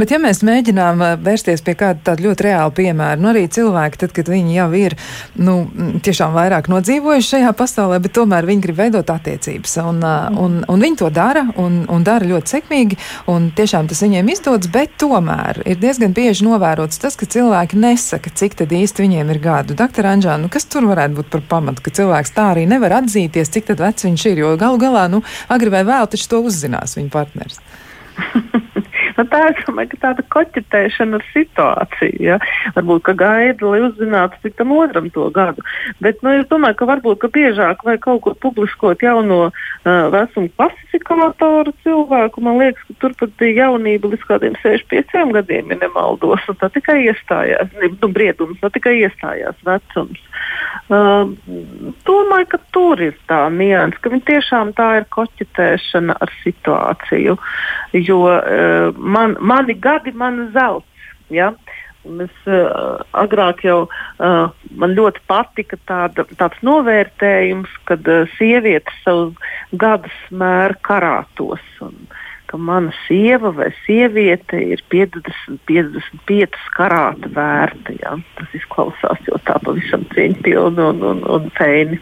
Bet, ja mēs mēģinām uh, vērsties pie kāda tāda ļoti reāla piemēra, nu arī cilvēki, tad, kad viņi jau ir, nu, tiešām vairāk nodzīvojuši šajā pasaulē, bet tomēr viņi grib veidot attiecības, un, uh, un, un viņi to dara, un, un dara ļoti sekmīgi, un tiešām tas viņiem izdodas, bet tomēr ir diezgan bieži novērots tas, ka cilvēki nesaka, cik tad īsti viņiem ir gadu. Doktor Anžā, nu, kas tur varētu būt par pamatu, ka cilvēks tā arī nevar atzīties, cik tad vecs viņš ir, jo galu galā, nu, agri vai vēl taču to uzzinās viņa partners. Nu, tā ir domāju, tāda koķetēšana ar situāciju. Ja? Varbūt, ka gaida, lai uzzinātu, cik tam otram to gadu. Bet nu, es domāju, ka varbūt ka biežāk vajag kaut kur publiskot jauno uh, vecumu klasifikātoru cilvēku. Man liekas, ka turpat bija jaunība līdz kādiem 65 gadiem, ja nemaldos. Tā tikai iestājās, ne, nu, briedums, tā tikai iestājās vecums. Uh, domāju, ka tur ir tā nianses, ka viņi tiešām tā ir koķetēšana ar situāciju. Jo uh, man, mani gadi, man zelts. Ja? Es uh, agrāk jau uh, man ļoti patika tāda, tāds novērtējums, kad uh, sievietes savus gadus mēra karātos. Un, ka mana sieva vai sieviete ir 50, 55 karāta vērta. Ja? Tas izklausās jau tā pavisam cieņpilni un, un, un feini.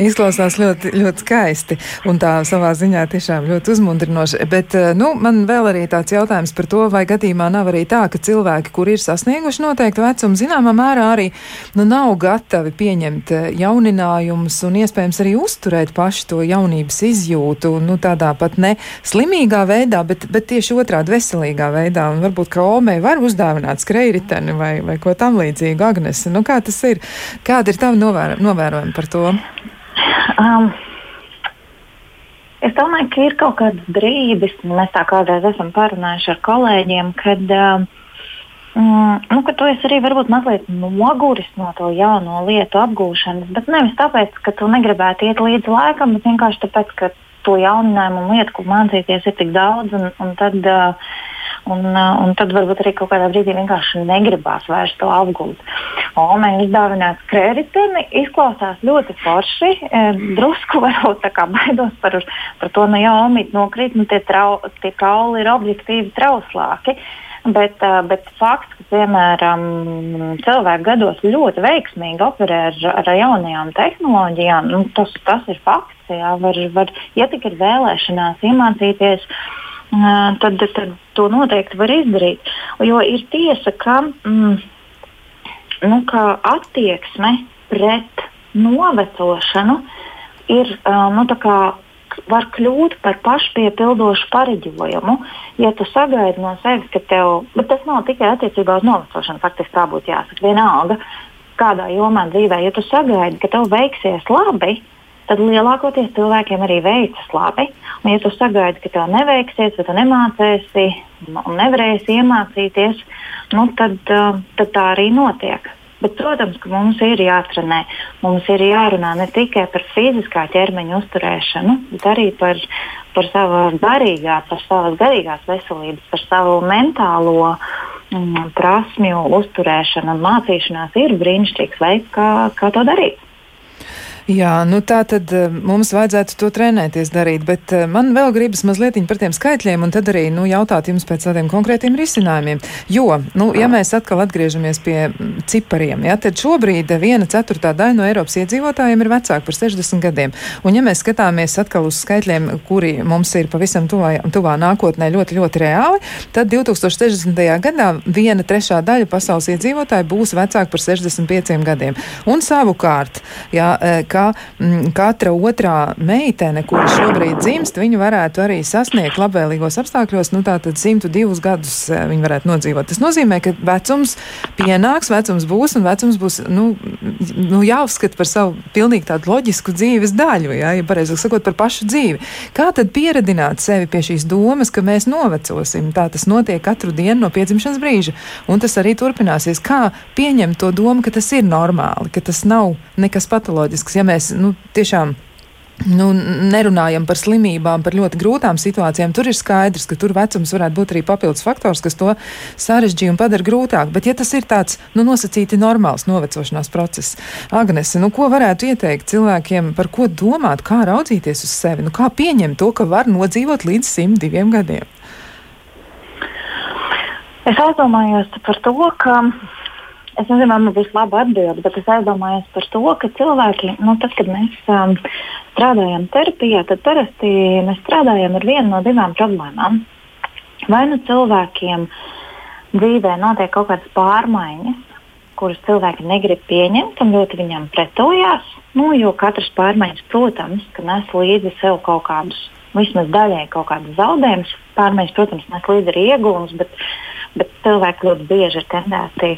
Izklausās ļoti, ļoti skaisti un tā savā ziņā tiešām ļoti uzmundrinoši. Bet, eh, nu, man vēl arī tāds jautājums par to, vai gadījumā nav arī tā, ka cilvēki, kur ir sasnieguši noteiktu vecumu, zināmā mērā arī nu, nav gatavi pieņemt eh, jauninājumus un iespējams arī uzturēt paši to jaunības izjūtu, nu, tādā pat ne slimīgā veidā, bet, bet tieši otrādi veselīgā veidā. Un varbūt, ka Omei var uzdāvināt skrejriteni vai, vai ko tam līdzīgu, Agnese. Nu, kā tas ir? Kāda ir tava novēr novērojuma par to? Um, es domāju, ka ir kaut kāds brīdis, mēs tā kādreiz esam parunājuši ar kolēģiem, kad, um, nu, ka tu esi arī varbūt mazliet noguris no to jauno lietu apgūšanas, bet nevis tāpēc, ka tu negribētu iet līdz laikam, bet vienkārši tāpēc, ka to jauninājumu un lietu, ko mācīties, ir tik daudz. Un, un tad, uh, Un, uh, un tad varbūt arī kaut kādā brīdī vienkārši negribās vairs to apgūt. Omeņa izdāvināts kreditēni izklausās ļoti forši. E, drusku varbūt tā kā baidos par, par to, nu jau omīt nokrīt, nu tie, trau, tie kauli ir objektīvi trauslāki. Bet, uh, bet fakts, ka piemēram cilvēki gados ļoti veiksmīgi operē ar, ar jaunajām tehnoloģijām, nu, tas, tas ir fakts. Jā, var, var, ja tik ir vēlēšanās iemācīties uh, tad, tad to noteikti var izdarīt. Jo ir tiesa, ka, mm, nu, ka attieksme pret novecošanu ir nu, var kļūt par pašpiepildošu pareģojumu. Ja tu sagaidi no sevis, ka tev, bet tas nav tikai attiecībā uz novecošanu, faktiski tā būtu jāsaka vienalga, kādā jomā dzīvē, ja tu sagaidi, ka tev veiksies labi, tad lielākoties cilvēkiem arī veicas labi. Un, ja tu sagaidi, ka tev neveiksies, vai tu nemācīsi un nevarēsi iemācīties, nu, tad, uh, tad tā arī notiek. Bet, protams, ka mums ir jātrenē. Mums ir jārunā ne tikai par fiziskā ķermeņa uzturēšanu, bet arī par, par savu garīgā, par savas garīgās veselības, par savu mentālo mm, prasmju uzturēšanu un mācīšanās ir brīnišķīgs veids, kā, kā to darīt. Jā, nu tā tad eh, mums vajadzētu to trenēties darīt, bet eh, man vēl gribas mazliet par tiem skaitļiem un tad arī nu, jautāt jums pēc tādiem konkrētiem risinājumiem. Jo, nu, ja mēs atkal atgriežamies pie mm, cipariem, ja, tad šobrīd viena ceturtā daļa no Eiropas iedzīvotājiem ir vecāki par 60 gadiem. Un ja mēs skatāmies atkal uz skaitļiem, kuri mums ir pavisam tuvā, tuvā nākotnē ļoti, ļoti reāli, tad 2060. gadā viena trešā daļa pasaules iedzīvotāju būs vecāki par 65 gadiem. Un savukārt, ja, ka m, mm, katra otrā meitene, kura šobrīd dzimst, viņu varētu arī sasniegt labvēlīgos apstākļos, nu tātad 102 gadus eh, viņi varētu nodzīvot. Tas nozīmē, ka vecums pienāks, vecums būs un vecums būs, nu, nu jāuzskata par savu pilnīgi tādu loģisku dzīves daļu, jā, ja pareizāk sakot, par pašu dzīvi. Kā tad pieredināt sevi pie šīs domas, ka mēs novecosim? Tā tas notiek katru dienu no piedzimšanas brīža, un tas arī turpināsies. Kā pieņemt to domu, ka tas ir normāli, ka tas nav nekas patoloģisks? Ja mēs nu, tiešām nu, nerunājam par slimībām, par ļoti grūtām situācijām, tur ir skaidrs, ka tur vecums varētu būt arī papildus faktors, kas to sarežģīja un padara grūtāk. Bet, ja tas ir tāds nu, nosacīti normāls novecošanās process, Agnese, nu, ko varētu ieteikt cilvēkiem, par ko domāt, kā raudzīties uz sevi, nu, kā pieņemt to, ka var nodzīvot līdz 102 gadiem? Es aizdomājos par to, ka Es nezinu, vai man būs laba atbilde, bet es aizdomājos par to, ka cilvēki, nu, tad, kad mēs um, strādājam terapijā, tad parasti mēs strādājam ar vienu no divām problēmām. Vai nu cilvēkiem dzīvē notiek kaut kādas pārmaiņas, kuras cilvēki negrib pieņemt un ļoti viņam pretojās, nu, jo katrs pārmaiņas, protams, nes līdzi sev kaut kādus, vismaz daļēji kaut kādus zaudējumus. Pārmaiņas, protams, nes līdzi arī iegūmus, bet bet cilvēki ļoti bieži ir tendēti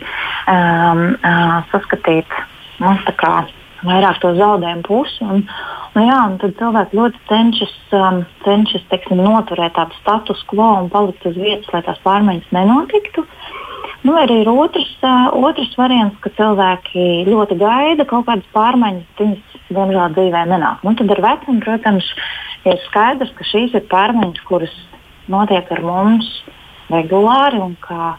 um, uh, saskatīt nu, vairāk to zaudējumu pusi. Un, nu, jā, un tad cilvēki ļoti cenšas, um, cenšas teiksim, noturēt tādu status quo un palikt uz vietas, lai tās pārmaiņas nenotiktu. Nu, arī ir otrs, uh, otrs variants, ka cilvēki ļoti gaida kaut kādas pārmaiņas, viņas diemžēl dzīvē nenāk. Nu, tad ar vecumu, protams, ir skaidrs, ka šīs ir pārmaiņas, kuras notiek ar mums regulāri un ka,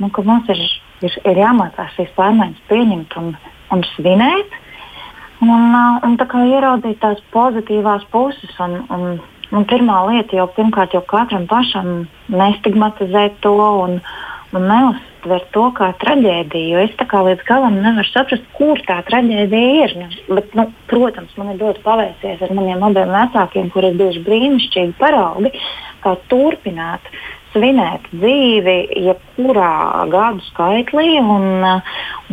nu, ka mums ir, ir, ir jāmācās šīs pārmaiņas pieņemt un, un svinēt. Un, un tā kā ieraudzīt tās pozitīvās puses. Un, un, un pirmā lieta jau pirmkārt jau katram pašam nestigmatizēt to un, un neuztvert to kā traģēdiju. Jo es kā līdz galam nevaru saprast, kur tā traģēdija ir. Bet, nu, protams, man ir ļoti paveicies ar maniem abiem vecākiem, kuriem ir bijuši brīnišķīgi paraugi, kā turpināt svinēt dzīvi jebkurā gadu skaitlī. Un,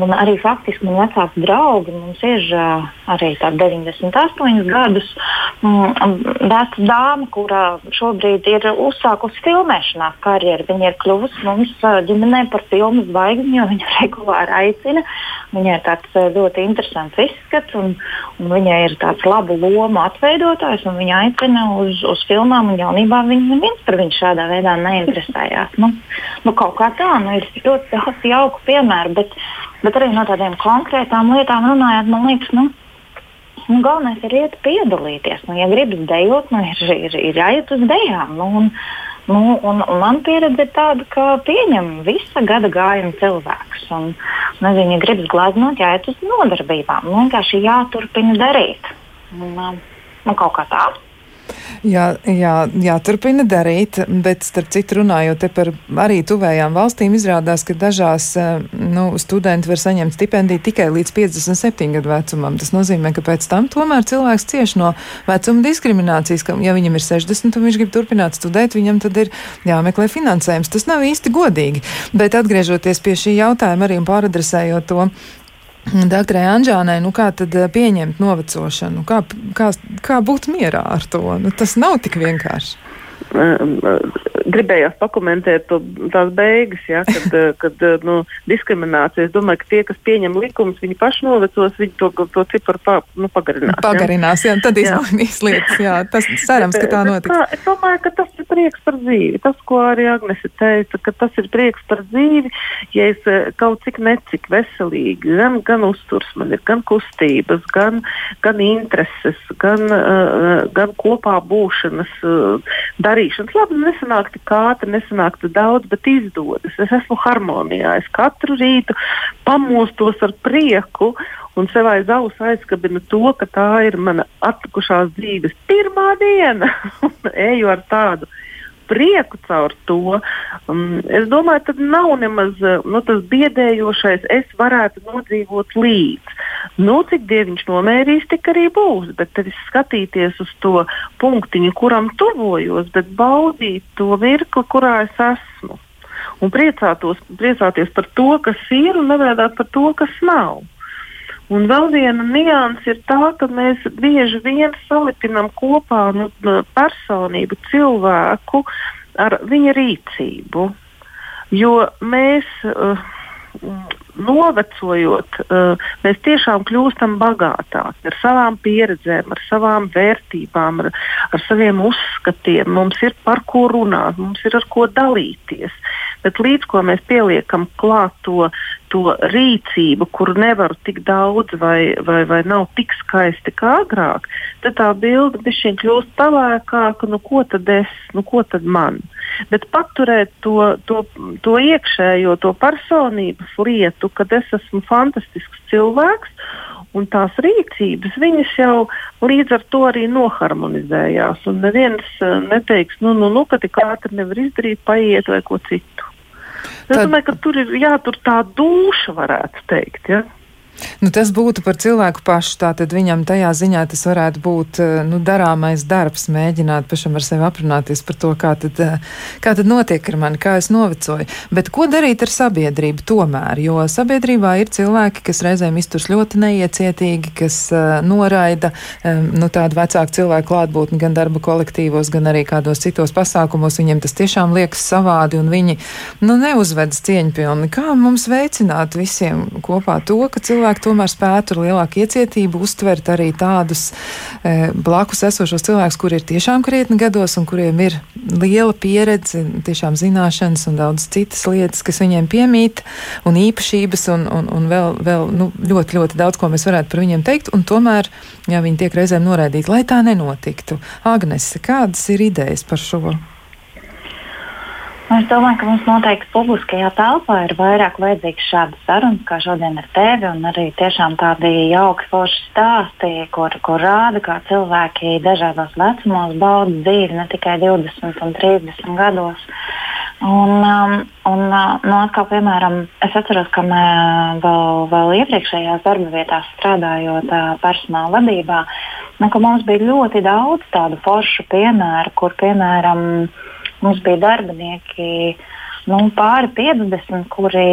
un arī faktiski man vecāki draugi, mums ir arī 98 gadus mm, veca dāma, kura šobrīd ir uzsākusi filmēšanās karjeru. Viņa ir kļuvusi mums ģimenē par filmu zvaigzni, jo viņa regulāri aicina. Viņai ir tāds ļoti interesants izskats, un, un viņai ir tāds labu lomu atveidotājs, un viņa aicina uz, uz filmām, un jaunībā viņa neviens par viņu šādā veidā neinteresē interesējās. Nu, nu, kaut kā tā, nu, ir ļoti daudz jauku piemēru, bet, bet arī no tādām konkrētām lietām runājot, man liekas, nu, nu, galvenais ir iet piedalīties. Nu, ja gribas dejot, nu, ir, ir, ir jāiet uz dejām. Nu, un, Nu, un, un man pieredze ir tāda, ka pieņem visa gada gājuma cilvēks. Un, nezinu, ja gribas glāznot, jāiet uz nodarbībām. Nu, vienkārši jāturpina darīt. Un, um, un kaut kā tā. Jā, jā, jāturpina darīt, bet starp citu runājot par arī tuvējām valstīm, izrādās, ka dažās eh, nu, studenti var saņemt stipendiju tikai līdz 57 gadu vecumam. Tas nozīmē, ka pēc tam tomēr cilvēks cieš no vecuma diskriminācijas, ka ja viņam ir 60 un viņš grib turpināt studēt, viņam tad ir jāmeklē finansējums. Tas nav īsti godīgi. Bet atgriežoties pie šī jautājuma arī un pāradresējot to Doktorai Anžānai, nu kā tad eh, pieņemt novecošanu? Kā, kā, kā būt mierā ar to? Nu, tas nav tik vienkārši. Gribējās pakomentēt to, tās beigas, ja, kad, eh, kad eh, nu, diskriminācija. Es domāju, ka tie, kas pieņem likumus, viņi paši novecos, viņi to, to ciparu pa, nu, pagarinās. Pagarinās, jā, jā tad izmainīs lietas. Jā, tas cerams, ka tā notiks. Tā, es domāju, ka tas ir prieks par dzīvi. Tas, ko arī Agnese teica, ka tas ir prieks par dzīvi, ja es eh, kaut cik necik veselīgi, gan, gan uzturs man ir, gan kustības, gan, gan intereses, gan, uh, gan kopā būšanas, uh, darīšanas. Labi, nesanāk tik ātri, nesanāk tik daudz, bet izdodas. Es esmu harmonijā. Es katru rītu pamostos ar prieku un sev aiz auss aizkabinu to, ka tā ir mana atlikušās dzīves pirmā diena. Eju ar tādu prieku caur to. Um, es domāju, ka nav nemaz nu, tas biedējošais, es varētu nodzīvot līdzi. Nu, cik dieviņš nomērīs, tik arī būs. Bet tad skatīties uz to punktiņu, kuram tuvojos, bet baudīt to mirkli, kurā es esmu. Un priecātos, priecāties par to, kas ir, un nevēdāt par to, kas nav. Un vēl viena nianse ir tā, ka mēs bieži vien salipinām kopā nu, personību, cilvēku ar viņa rīcību. Jo mēs uh, novecojot, uh, mēs tiešām kļūstam bagātāki ar savām pieredzēm, ar savām vērtībām, ar, ar saviem uzskatiem. Mums ir par ko runāt, mums ir ar ko dalīties. Bet līdz ko mēs pieliekam klāt to, to rīcību, kuru nevaru tik daudz vai, vai, vai nav tik skaisti kā agrāk, tad tā bilde bišķiņ kļūst pelēkāka, nu ko tad es, nu ko tad man. Bet paturēt to, to, to iekšējo, to personības lietu, kad es esmu fantastisks cilvēks un tās rīcības, viņas jau līdz ar to arī noharmonizējās. Un neviens uh, neteiks, nu, nu, nu ka tik ātri nevar izdarīt, paiet vai ko citu. Es Tad... domāju, ka tur ir jātur tā duša, varētu teikt. Ja? Nu, tas būtu par cilvēku pašu. Tātad viņam tajā ziņā tas varētu būt eh, nu, darāmais darbs, mēģināt pašam ar sevi aprunāties par to, kā tad, eh, kā tad notiek ar mani, kā es novecoju. Bet ko darīt ar sabiedrību tomēr? Jo sabiedrībā ir cilvēki, kas reizēm izturs ļoti neiecietīgi, kas uh, noraida um, nu, tādu vecāku cilvēku klātbūtni gan darba kolektīvos, gan arī kādos citos pasākumos. Viņiem tas tiešām liekas savādi un viņi nu, neuzvedas cieņpilni. Kā mums veicināt visiem kopā to, ka cilvēki cilvēki tomēr spētu ar lielāku iecietību uztvert arī tādus e, blakus esošos cilvēkus, kuri ir tiešām krietni gados un kuriem ir liela pieredze, tiešām zināšanas un daudz citas lietas, kas viņiem piemīt, un īpašības, un, un, un vēl, vēl nu, ļoti, ļoti daudz, ko mēs varētu par viņiem teikt, un tomēr, ja viņi tiek reizēm noraidīti, lai tā nenotiktu. Agnese, kādas ir idejas par šo? Es domāju, ka mums noteikti publiskajā telpā ir vairāk vajadzīgs šādas sarunas, kā šodien ar tevi, un arī tiešām tādi jauki forši stāsti, kur, kur rāda, kā cilvēki dažādos vecumos bauda dzīvi, ne tikai 20 un 30 gados. Un, um, un uh, nu, atkal, piemēram, es atceros, ka mē, vēl, vēl iepriekšējās darba vietās strādājot uh, personāla vadībā, nu, mums bija ļoti daudz tādu foršu piemēru, kur, piemēram, Mums bija darbinieki nu, pāri 50, kuri,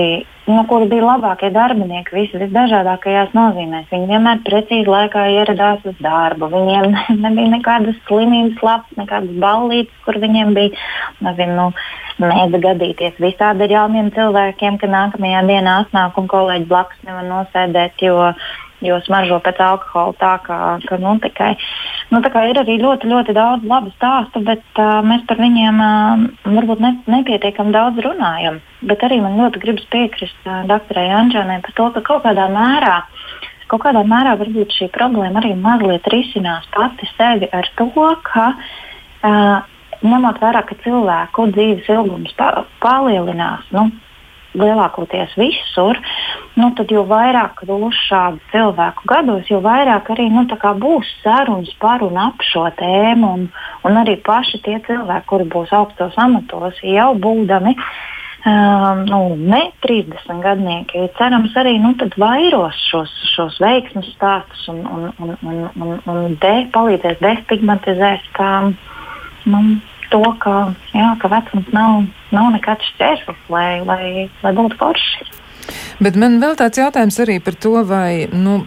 nu, kuri bija labākie darbinieki visas visdažādākajās nozīmēs. Viņi vienmēr precīzi laikā ieradās uz darbu. Viņiem nebija nekādas slimības lapas, nekādas ballītes, kur viņiem bija. Nezinu, nu, Mēdz gadīties visādi ar jauniem cilvēkiem, ka nākamajā dienā atnāk un kolēģi blakus nevar nosēdēt, jo jo smaržo pēc alkohola. Tā kā, ka, nu, tikai, nu, tā kā ir arī ļoti, ļoti daudz labu stāstu, bet uh, mēs par viņiem uh, varbūt ne, nepietiekami daudz runājam. Bet arī man ļoti gribas piekrist uh, doktorai Anģēnai par to, ka kaut kādā mērā. Kaut kādā mērā varbūt šī problēma arī mazliet risinās pati sevi ar to, ka uh, ņemot vērā, ka cilvēku dzīves ilgums pa palielinās, nu, lielākoties visur, nu, tad jo vairāk būs šādu cilvēku gados, jo vairāk arī nu, būs sarunas par un ap šo tēmu. Un, un arī paši tie cilvēki, kuri būs augstos amatos, jau būdami. Um, nu, ne 30 gadnieki, cerams, arī nu, vairos šos, šos veiksmus stāstus un, un, un, un, un, de, palīdzēs destigmatizēt um, nu, to, ka, jā, ka vecums nav, nav nekāds šķērslis, lai, lai, lai būtu forši. Bet man vēl tāds jautājums arī par to, vai nu,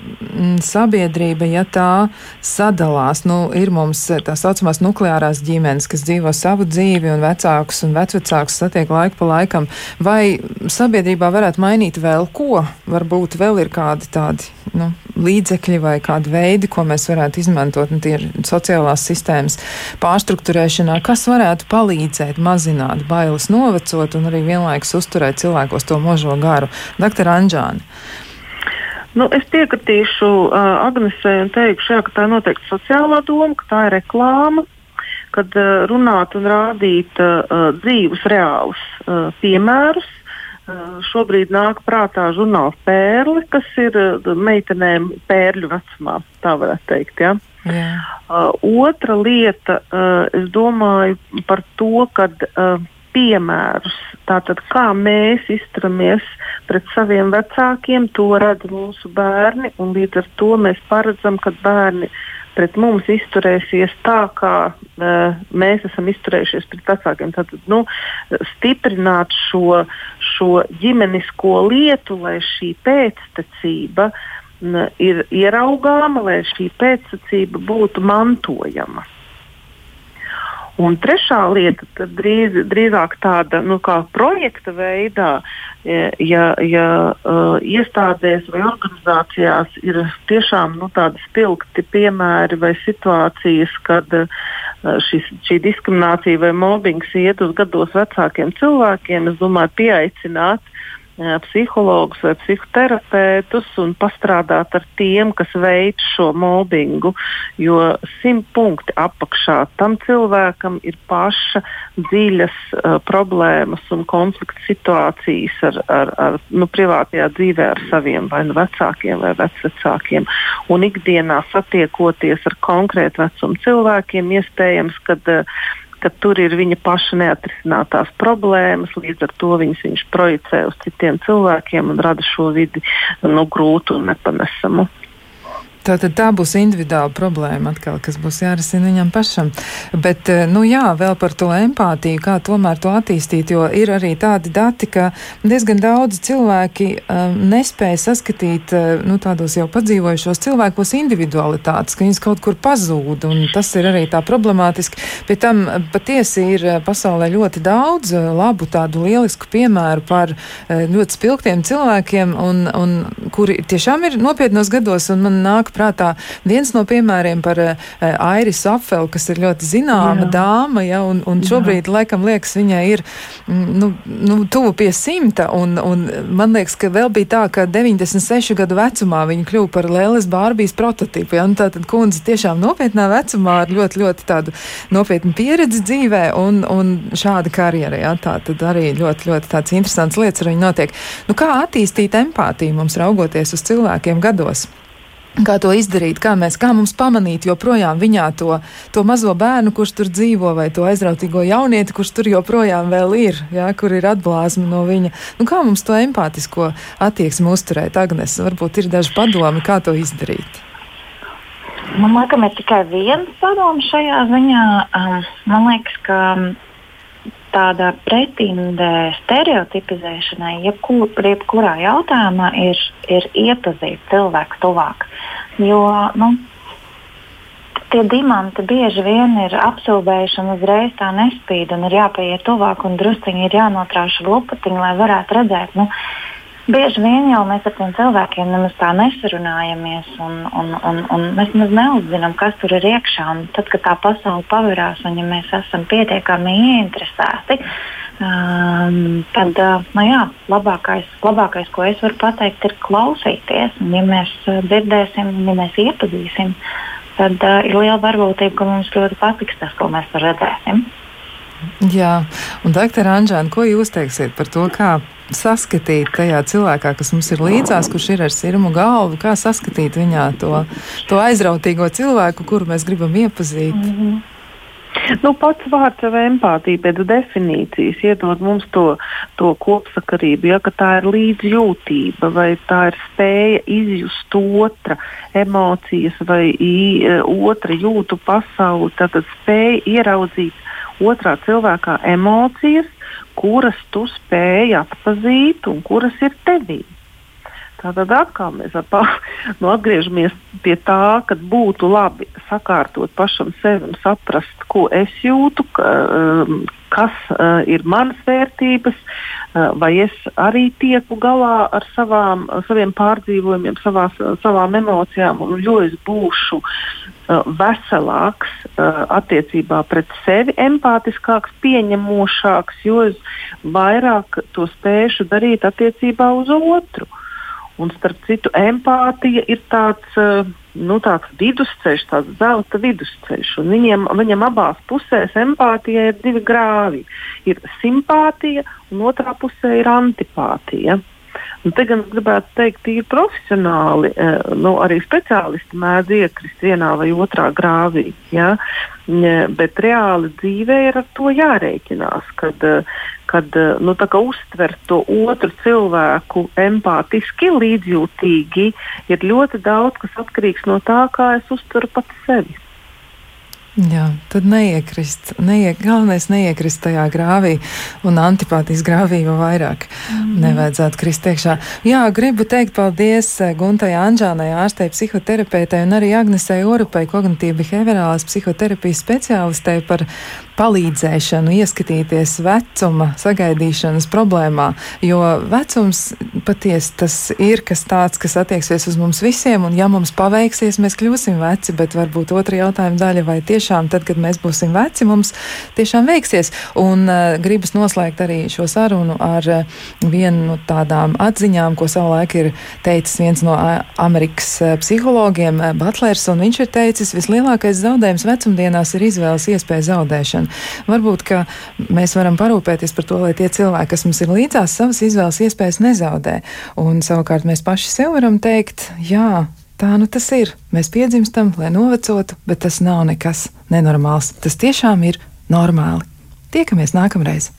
sabiedrība, ja tā sadalās, nu, ir mums tā saucamās nukleārās ģimenes, kas dzīvo savu dzīvi un vecākus un vecvecākus satiek laiku pa laikam, vai sabiedrībā varētu mainīt vēl ko? Varbūt vēl ir kādi tādi nu, līdzekļi vai kādi veidi, ko mēs varētu izmantot, un tie ir sociālās sistēmas pārstruktūrēšanā, kas varētu palīdzēt mazināt bailes novecot un arī vienlaikus uzturēt cilvēkos to možo garu. Dr. Anģāni. Nu, es piekritīšu uh, Agnesei un teikšu, jā, ka tā ir noteikti sociālā doma, ka tā ir reklāma, kad uh, runāt un rādīt uh, dzīvus, reālus uh, piemērus. Uh, šobrīd nāk prātā žurnāls Pērli, kas ir uh, meitenēm pērļu vecumā, tā varētu teikt. Ja? Yeah. Uh, otra lieta, uh, es domāju par to, ka uh, piemērus. Tātad, kā mēs izturamies pret saviem vecākiem, to redz mūsu bērni, un līdz ar to mēs paredzam, ka bērni pret mums izturēsies tā, kā uh, mēs esam izturējušies pret vecākiem. Tad nu, stiprināt šo, šo ģimenisko lietu, lai šī pēctecība uh, ir ieraugāma, lai šī pēctecība būtu mantojama. Un trešā lieta drīz, drīzāk tāda nu, projekta veidā, ja, ja uh, iestādēs vai organizācijās ir tiešām nu, tādi spilgti piemēri vai situācijas, kad uh, šis, šī diskriminācija vai mobbings iet uz gados vecākiem cilvēkiem, es domāju, pieaicināt psihologus vai psihoterapeitus un pastrādāt ar tiem, kas veic šo mobbingu. Jo simt punkti apakšā tam cilvēkam ir paša dziļas uh, problēmas un konflikta situācijas ar, ar, ar nu, privātajā dzīvē ar saviem vai nu vecākiem vai vecākiem. Un ikdienā satiekoties ar konkrētu vecumu cilvēkiem, iespējams, kad uh, ka tur ir viņa paša neatrisinātās problēmas, līdz ar to viņas viņš projicē uz citiem cilvēkiem un rada šo vidi nu, grūtu un nepanesamu. Tātad tā būs individuāla problēma atkal, kas būs jārisina viņam pašam. Bet, eh, nu jā, vēl par to empātiju, kā tomēr to attīstīt, jo ir arī tādi dati, ka diezgan daudz cilvēki um, nespēja saskatīt, uh, nu, tādos jau padzīvojušos cilvēkos individualitātes, ka viņas kaut kur pazūd, un tas ir arī tā problemātiski. Pie tam patiesi ir pasaulē ļoti daudz labu tādu lielisku piemēru par uh, ļoti spilgtiem cilvēkiem, un, un kuri tiešām ir nopietnos gados, un man nāk prātā viens no piemēriem par uh, Airisu Apfelu, kas ir ļoti zināma jā. dāma, ja, un, un šobrīd, jā. laikam, liekas, viņai ir mm, nu, nu, tuvu pie simta, un, un man liekas, ka vēl bija tā, ka 96 gadu vecumā viņa kļuva par Lēles Bārbijas prototipu, ja, un tātad kundze tiešām nopietnā vecumā ar ļoti, ļoti tādu nopietnu pieredzi dzīvē un, un šāda karjera, ja, tā tad arī ļoti, ļoti tāds interesants lietas ar viņu notiek. Nu, kā attīstīt empātiju mums raugoties uz cilvēkiem gados? Kā to izdarīt, kā, mēs, kā mums pamanīt joprojām viņā to, to mazo bērnu, kurš tur dzīvo, vai to aizrautīgo jaunieti, kurš tur joprojām vēl ir, jā, kur ir atblāzma no viņa. Nu, kā mums to empātisko attieksmi uzturēt, Agnes? Varbūt ir daži padomi, kā to izdarīt. Man liekas, ir tikai viens padoms šajā ziņā. Um, man liekas, ka tāda pretinde stereotipizēšanai, jebkur, jebkurā jautājumā, ir, ir iepazīt cilvēku tuvāk. Jo nu, tie diamanti bieži vien ir apsūdzējuši un uzreiz tā nespīd, un ir jāpieiet tuvāk un drusciņi ir jānotrāš lupatiņi, lai varētu redzēt. Nu, Bieži vien jau mēs ar tiem cilvēkiem nemaz tā nesarunājamies, un, un, un, un mēs nemaz neuzzinām, kas tur ir iekšā. Un tad, kad tā pasaule pavērās, un ja mēs esam pietiekami ieinteresēti, um, tad uh, nu jā, labākais, labākais, ko es varu pateikt, ir klausīties. Un, ja mēs uh, dzirdēsim, ja mēs iepazīsim, tad uh, ir liela varbūtība, ka mums ļoti patiks tas, ko mēs redzēsim. Jā, un doktor Anžēna, ko jūs teiksiet par to, kā saskatīt tajā cilvēkā, kas mums ir līdzās, kurš ir ar sirmu galvu, kā saskatīt viņā to, to aizrautīgo cilvēku, kuru mēs gribam iepazīt? Mm -hmm. Nu, pats vārds jau empātija pēc definīcijas iedod mums to, to kopsakarību, ja tā ir līdzjūtība vai tā ir spēja izjust otra emocijas vai i, e, otra jūtu pasauli, tad spēja ieraudzīt otrā cilvēkā emocijas, kuras tu spēj atpazīt un kuras ir tevī. Tātad atkal mēs ar, nu, atgriežamies pie tā, ka būtu labi sakārtot pašam sevi un saprast, ko es jūtu, ka, um, kas uh, ir manas vērtības, uh, vai es arī tieku galā ar savām, saviem pārdzīvojumiem, savās, savām emocijām, un jo es būšu veselāks uh, attiecībā pret sevi, empātiskāks, pieņemošāks, jo es vairāk to spēšu darīt attiecībā uz otru. Un starp citu, empātija ir tāds, uh, nu, tāds vidusceļš, tāds zelta vidusceļš. Un viņiem, viņam abās pusēs empātija ir divi grāvi. Ir simpātija, un otrā pusē ir antipātija. Un te gan gribētu teikt, ir profesionāli, eh, nu, arī speciālisti mēdz iekrist vienā vai otrā grāvī. Ja? Bet reāli dzīvē ir ar to jārēķinās, kad, eh, kad nu, uztver to otru cilvēku empātiski, līdzjūtīgi, ir ļoti daudz kas atkarīgs no tā, kā es uztveru pats sevi. Jā, tad neiekrist. Neiek, galvenais neiekrist tajā grāvī, un antipātijas grāvī jau vairāk mm. nevajadzētu krist iekšā. Jā, gribu teikt paldies eh, Guntai Anžānai, ārstei psihoterapeitei un arī Agnesei Orupai, kognitīvi behaviorālās psihoterapijas speciālistei par palīdzēšanu, ieskatīties vecuma sagaidīšanas problēmā, jo vecums patiesi tas ir kas tāds, kas attieksies uz mums visiem, un ja mums paveiksies, mēs kļūsim veci, bet varbūt otra jautājuma daļa, vai tiešām tad, kad mēs būsim veci, mums tiešām veiksies. Un uh, gribas noslēgt arī šo sarunu ar uh, vienu no tādām atziņām, ko savulaik ir teicis viens no uh, Amerikas uh, psihologiem, uh, Butlers, un viņš ir teicis, vislielākais zaudējums vecumdienās ir izvēles iespēja zaudēšana ievērošanu. Varbūt, ka mēs varam parūpēties par to, lai tie cilvēki, kas mums ir līdzās, savas izvēles iespējas nezaudē. Un savukārt mēs paši sev varam teikt, jā, tā nu tas ir. Mēs piedzimstam, lai novecotu, bet tas nav nekas nenormāls. Tas tiešām ir normāli. Tiekamies nākamreiz!